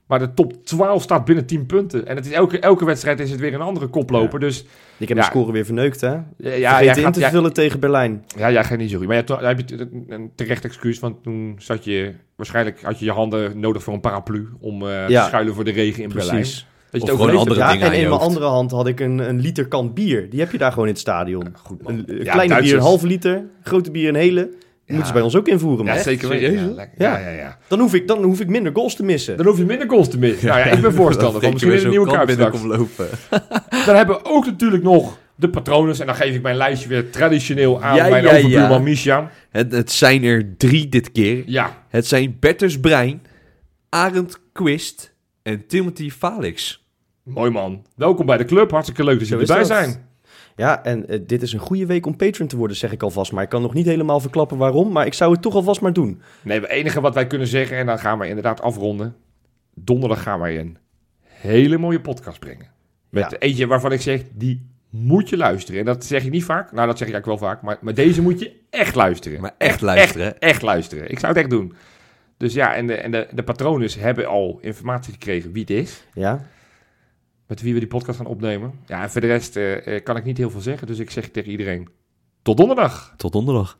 Speaker 3: Maar de top 12 staat binnen 10 punten. En het is elke, elke wedstrijd is het weer een andere koploper. Dus
Speaker 2: Ik heb
Speaker 3: Ja.
Speaker 2: de score weer verneukt, hè?
Speaker 3: ja,
Speaker 2: Ja,
Speaker 3: jij
Speaker 2: in
Speaker 3: gaat,
Speaker 2: te
Speaker 3: ja,
Speaker 2: vullen tegen Berlijn.
Speaker 3: ja, jij gaat niet zo goed. Maar ja, toen heb je een- een terecht excuus. Want toen zat je, waarschijnlijk had je je handen nodig voor een paraplu. Om eh,
Speaker 2: Ja.
Speaker 3: te schuilen voor de regen in Berlijn. Dat
Speaker 2: Precies.
Speaker 3: je
Speaker 1: Of
Speaker 3: het
Speaker 1: gewoon andere
Speaker 3: hebt.
Speaker 2: Ja,
Speaker 1: dingen
Speaker 2: en
Speaker 1: je
Speaker 2: in mijn andere hand had ik een, een liter kan bier. Die heb je daar gewoon in het stadion.
Speaker 3: Goed, man.
Speaker 2: Een, een
Speaker 3: Ja,
Speaker 2: kleine bier, een halve liter. Grote bier, een hele. Moeten ze bij ons ook invoeren, man.
Speaker 3: Ja, zeker weten. Ja, ja,
Speaker 2: Ja. Dan, hoef ik, dan hoef ik minder goals te missen.
Speaker 3: Dan hoef je minder goals te missen. Nou ja, ik ben voorstander van misschien weer een nieuwe kuip straks.
Speaker 1: lopen.
Speaker 3: Dan hebben we ook natuurlijk nog de patronen. En dan geef ik mijn lijstje weer traditioneel aan
Speaker 1: Ja,
Speaker 3: mijn
Speaker 1: ja,
Speaker 3: overbuurman. Misha.
Speaker 1: Het, het zijn er drie dit keer.
Speaker 3: Ja,
Speaker 1: Het zijn Bertus Brein, Arend Quist en Timothy Falix.
Speaker 3: mooi man. Welkom bij de club. Hartstikke leuk dat jullie erbij
Speaker 2: dat.
Speaker 3: zijn.
Speaker 2: Ja, en eh, dit is een goede week om patron te worden, zeg ik alvast. Maar ik kan nog niet helemaal verklappen waarom. Maar ik zou het toch alvast maar doen.
Speaker 3: Nee, het enige wat wij kunnen zeggen, en dan gaan we inderdaad afronden. Donderdag gaan wij een hele mooie podcast brengen. Met
Speaker 2: Ja.
Speaker 3: eentje waarvan ik zeg, die moet je luisteren. En dat zeg ik niet vaak. Nou, dat zeg ik eigenlijk wel vaak. Maar, maar deze moet je echt luisteren.
Speaker 1: Maar echt luisteren?
Speaker 3: Echt, echt luisteren. Ik zou het echt doen. Dus ja, en de, en de, de patronen hebben al informatie gekregen wie het is.
Speaker 2: Ja,
Speaker 3: Met wie we die podcast gaan opnemen. Ja, en voor de rest eh, eh, kan ik niet heel veel zeggen. Dus ik zeg tegen iedereen, tot donderdag.
Speaker 1: Tot donderdag.